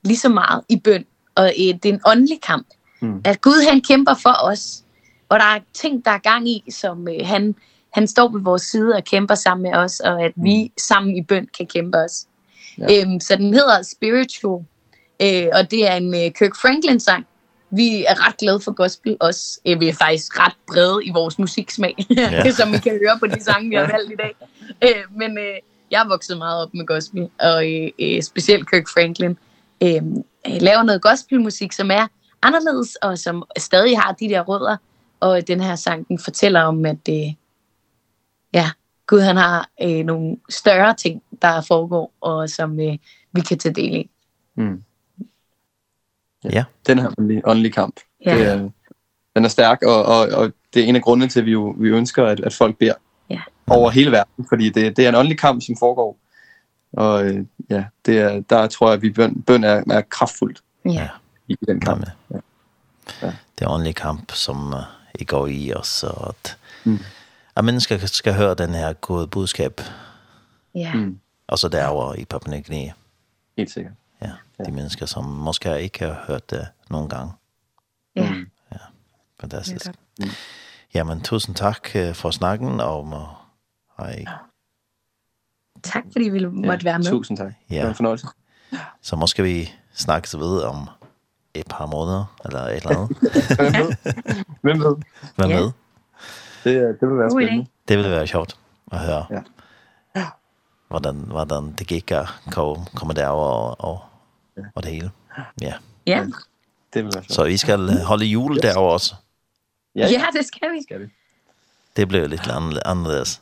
lige så meget i bøn, og øh, det er en åndelig kamp. Mm. At Gud han kæmper for os, og der er ting, der er gang i, som øh, han, han står på vores side og kæmper sammen med os, og at mm. vi sammen i bøn kan kæmpe os. Ja. Øhm, så den hedder Spiritual, øh, og det er en øh, Kirk Franklin-sang. Vi er ret glade for gospel også. Øh, vi er faktisk ret brede i vores musiksmag, <laughs> ja. som vi kan høre på de sange, vi har valgt i dag. Øh, men øh, jeg er vokset meget op med gospel, og øh, øh, specielt Kirk Franklin. Øh, øh, laver noget gospelmusik, som er anderledes, og som stadig har de der rødder. Og den her sang, den fortæller om, at øh, ja, Gud han har øh, nogle større ting, der foregår, og som øh, vi kan tage del i. Mm. Ja. Den her åndelige, åndelige kamp. Ja. Det er, den er stærk, og, og, og det er en af grundene til, at vi, jo, vi ønsker, at, at folk beder ja. over hele verden, fordi det, det er en åndelig kamp, som foregår Og ja, det er, der tror jeg, at vi bøn, bøn er, er kraftfuldt ja. i den kamp. Ja. Ja. Det er en åndelig kamp, som uh, I går i os, og at, mm. at mennesker skal høre den her gode budskab. Ja. Mm. Altså derovre i Papua Ny Guinea. Helt sikkert. Ja, de mennesker, som måske ikke har hørt det nogen gang. Ja. Mm. Ja, fantastisk. Ja, mm. Jamen, tusind tak uh, for snakken, og må, hej. Ja tak fordi vi ville måtte ja, være med. Tusind tak. Ja. Det var en fornøjelse. Så måske vi snakkes ved om et par måneder, eller et eller andet. Hvem ved? Hvem ved? Hvem ved? Det, det vil være spændende. Det vil være sjovt at høre. Ja. ja. Hvordan, hvordan det gik at komme, komme derover og, og, og det hele. Ja. Ja. Det vil være sjovt. Så vi skal holde jul derover også. Ja, ja det skal vi. Skal vi. Det blev lidt anderledes.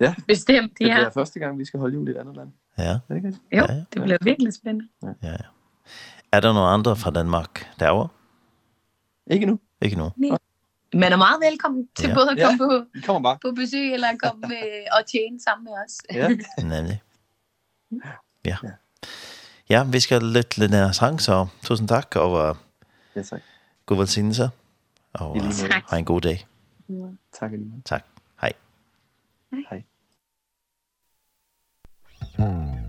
Ja. Bestemt, ja. Det bliver første gang, vi skal holde jul i et andet land. Ja. Er det jo, ja, ja. det bliver virkelig spændende. Ja. ja. Er der nogen andre fra Danmark derovre? Ikke nu. Ikke nu. Nej. Man er meget velkommen til ja. både at komme, ja. på, kommer bare. på besøg, eller komme <laughs> og tjene sammen med os. ja, <laughs> nemlig. Ja. ja. Ja, vi skal lytte lidt nær sang, så tusind tak, og ja, tak. god velsignelse, og, og ha en god dag. Ja, tak. Tak. Hei. Hei.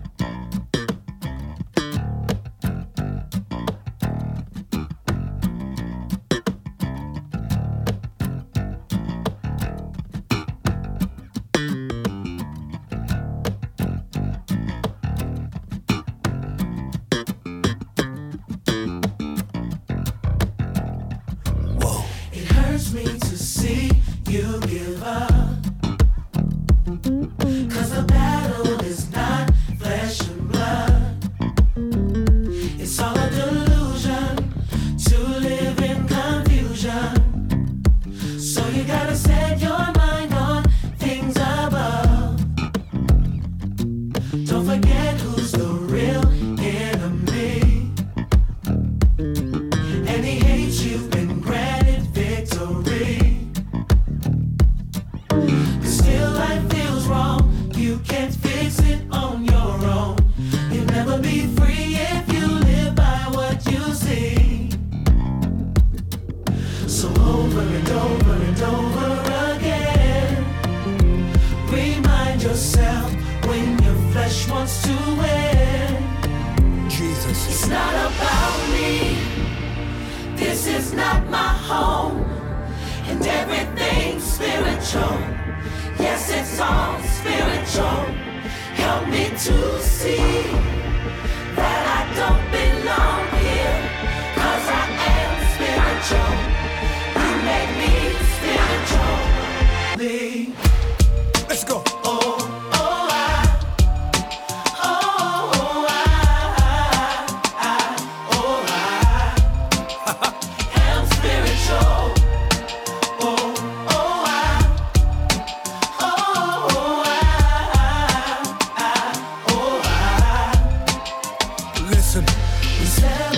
myself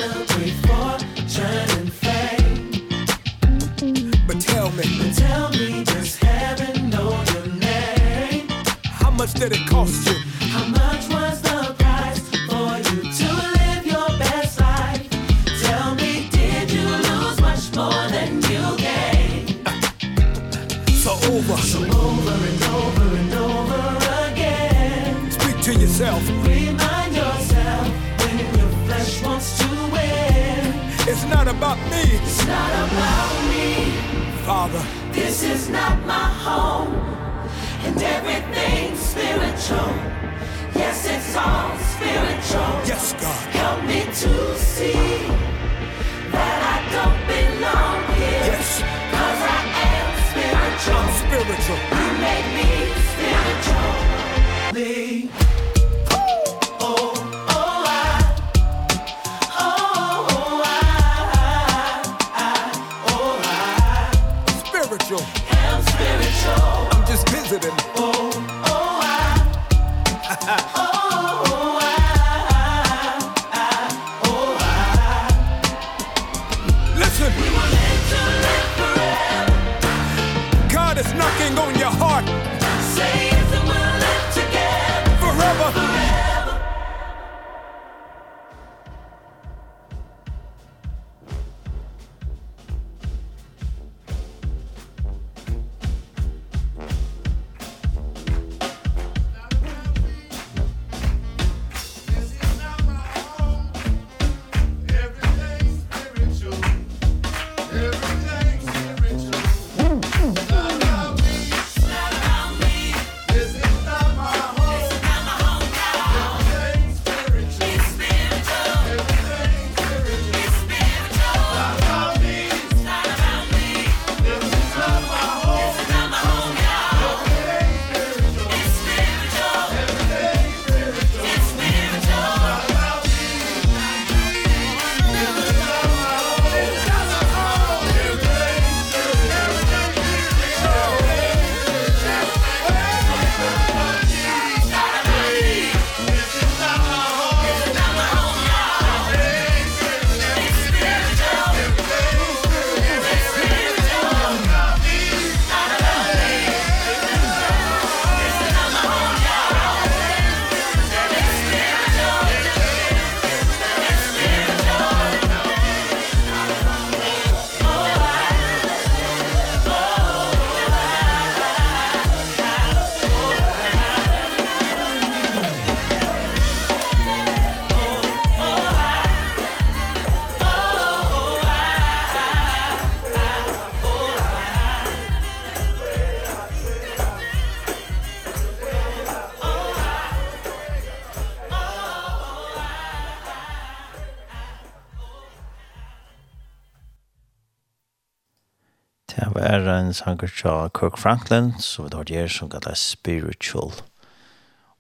en sanger fra Kirk Franklin, som vi tar gjør, som kallet Spiritual.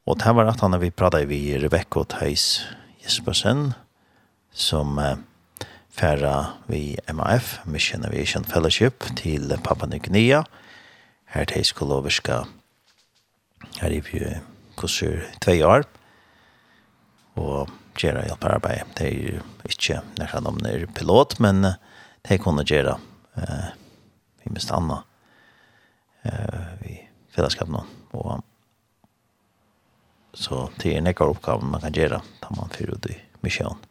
Og det var at han vi pratet vi Rebecca og Theis Jespersen, som eh, færre vi MAF, Mission Aviation Fellowship, til Papua Ny Guinea. Her til skoloviska, her i vi kurser tve år, og gjøre hjelparbeid. Det er jo ikke nærmere pilot, men det kunne gjøre eh, vi minst Anna eh, vi fellesskap nå. Og så det er nekkar oppgaven man kan gjøre da man fyrer ut i misjonen.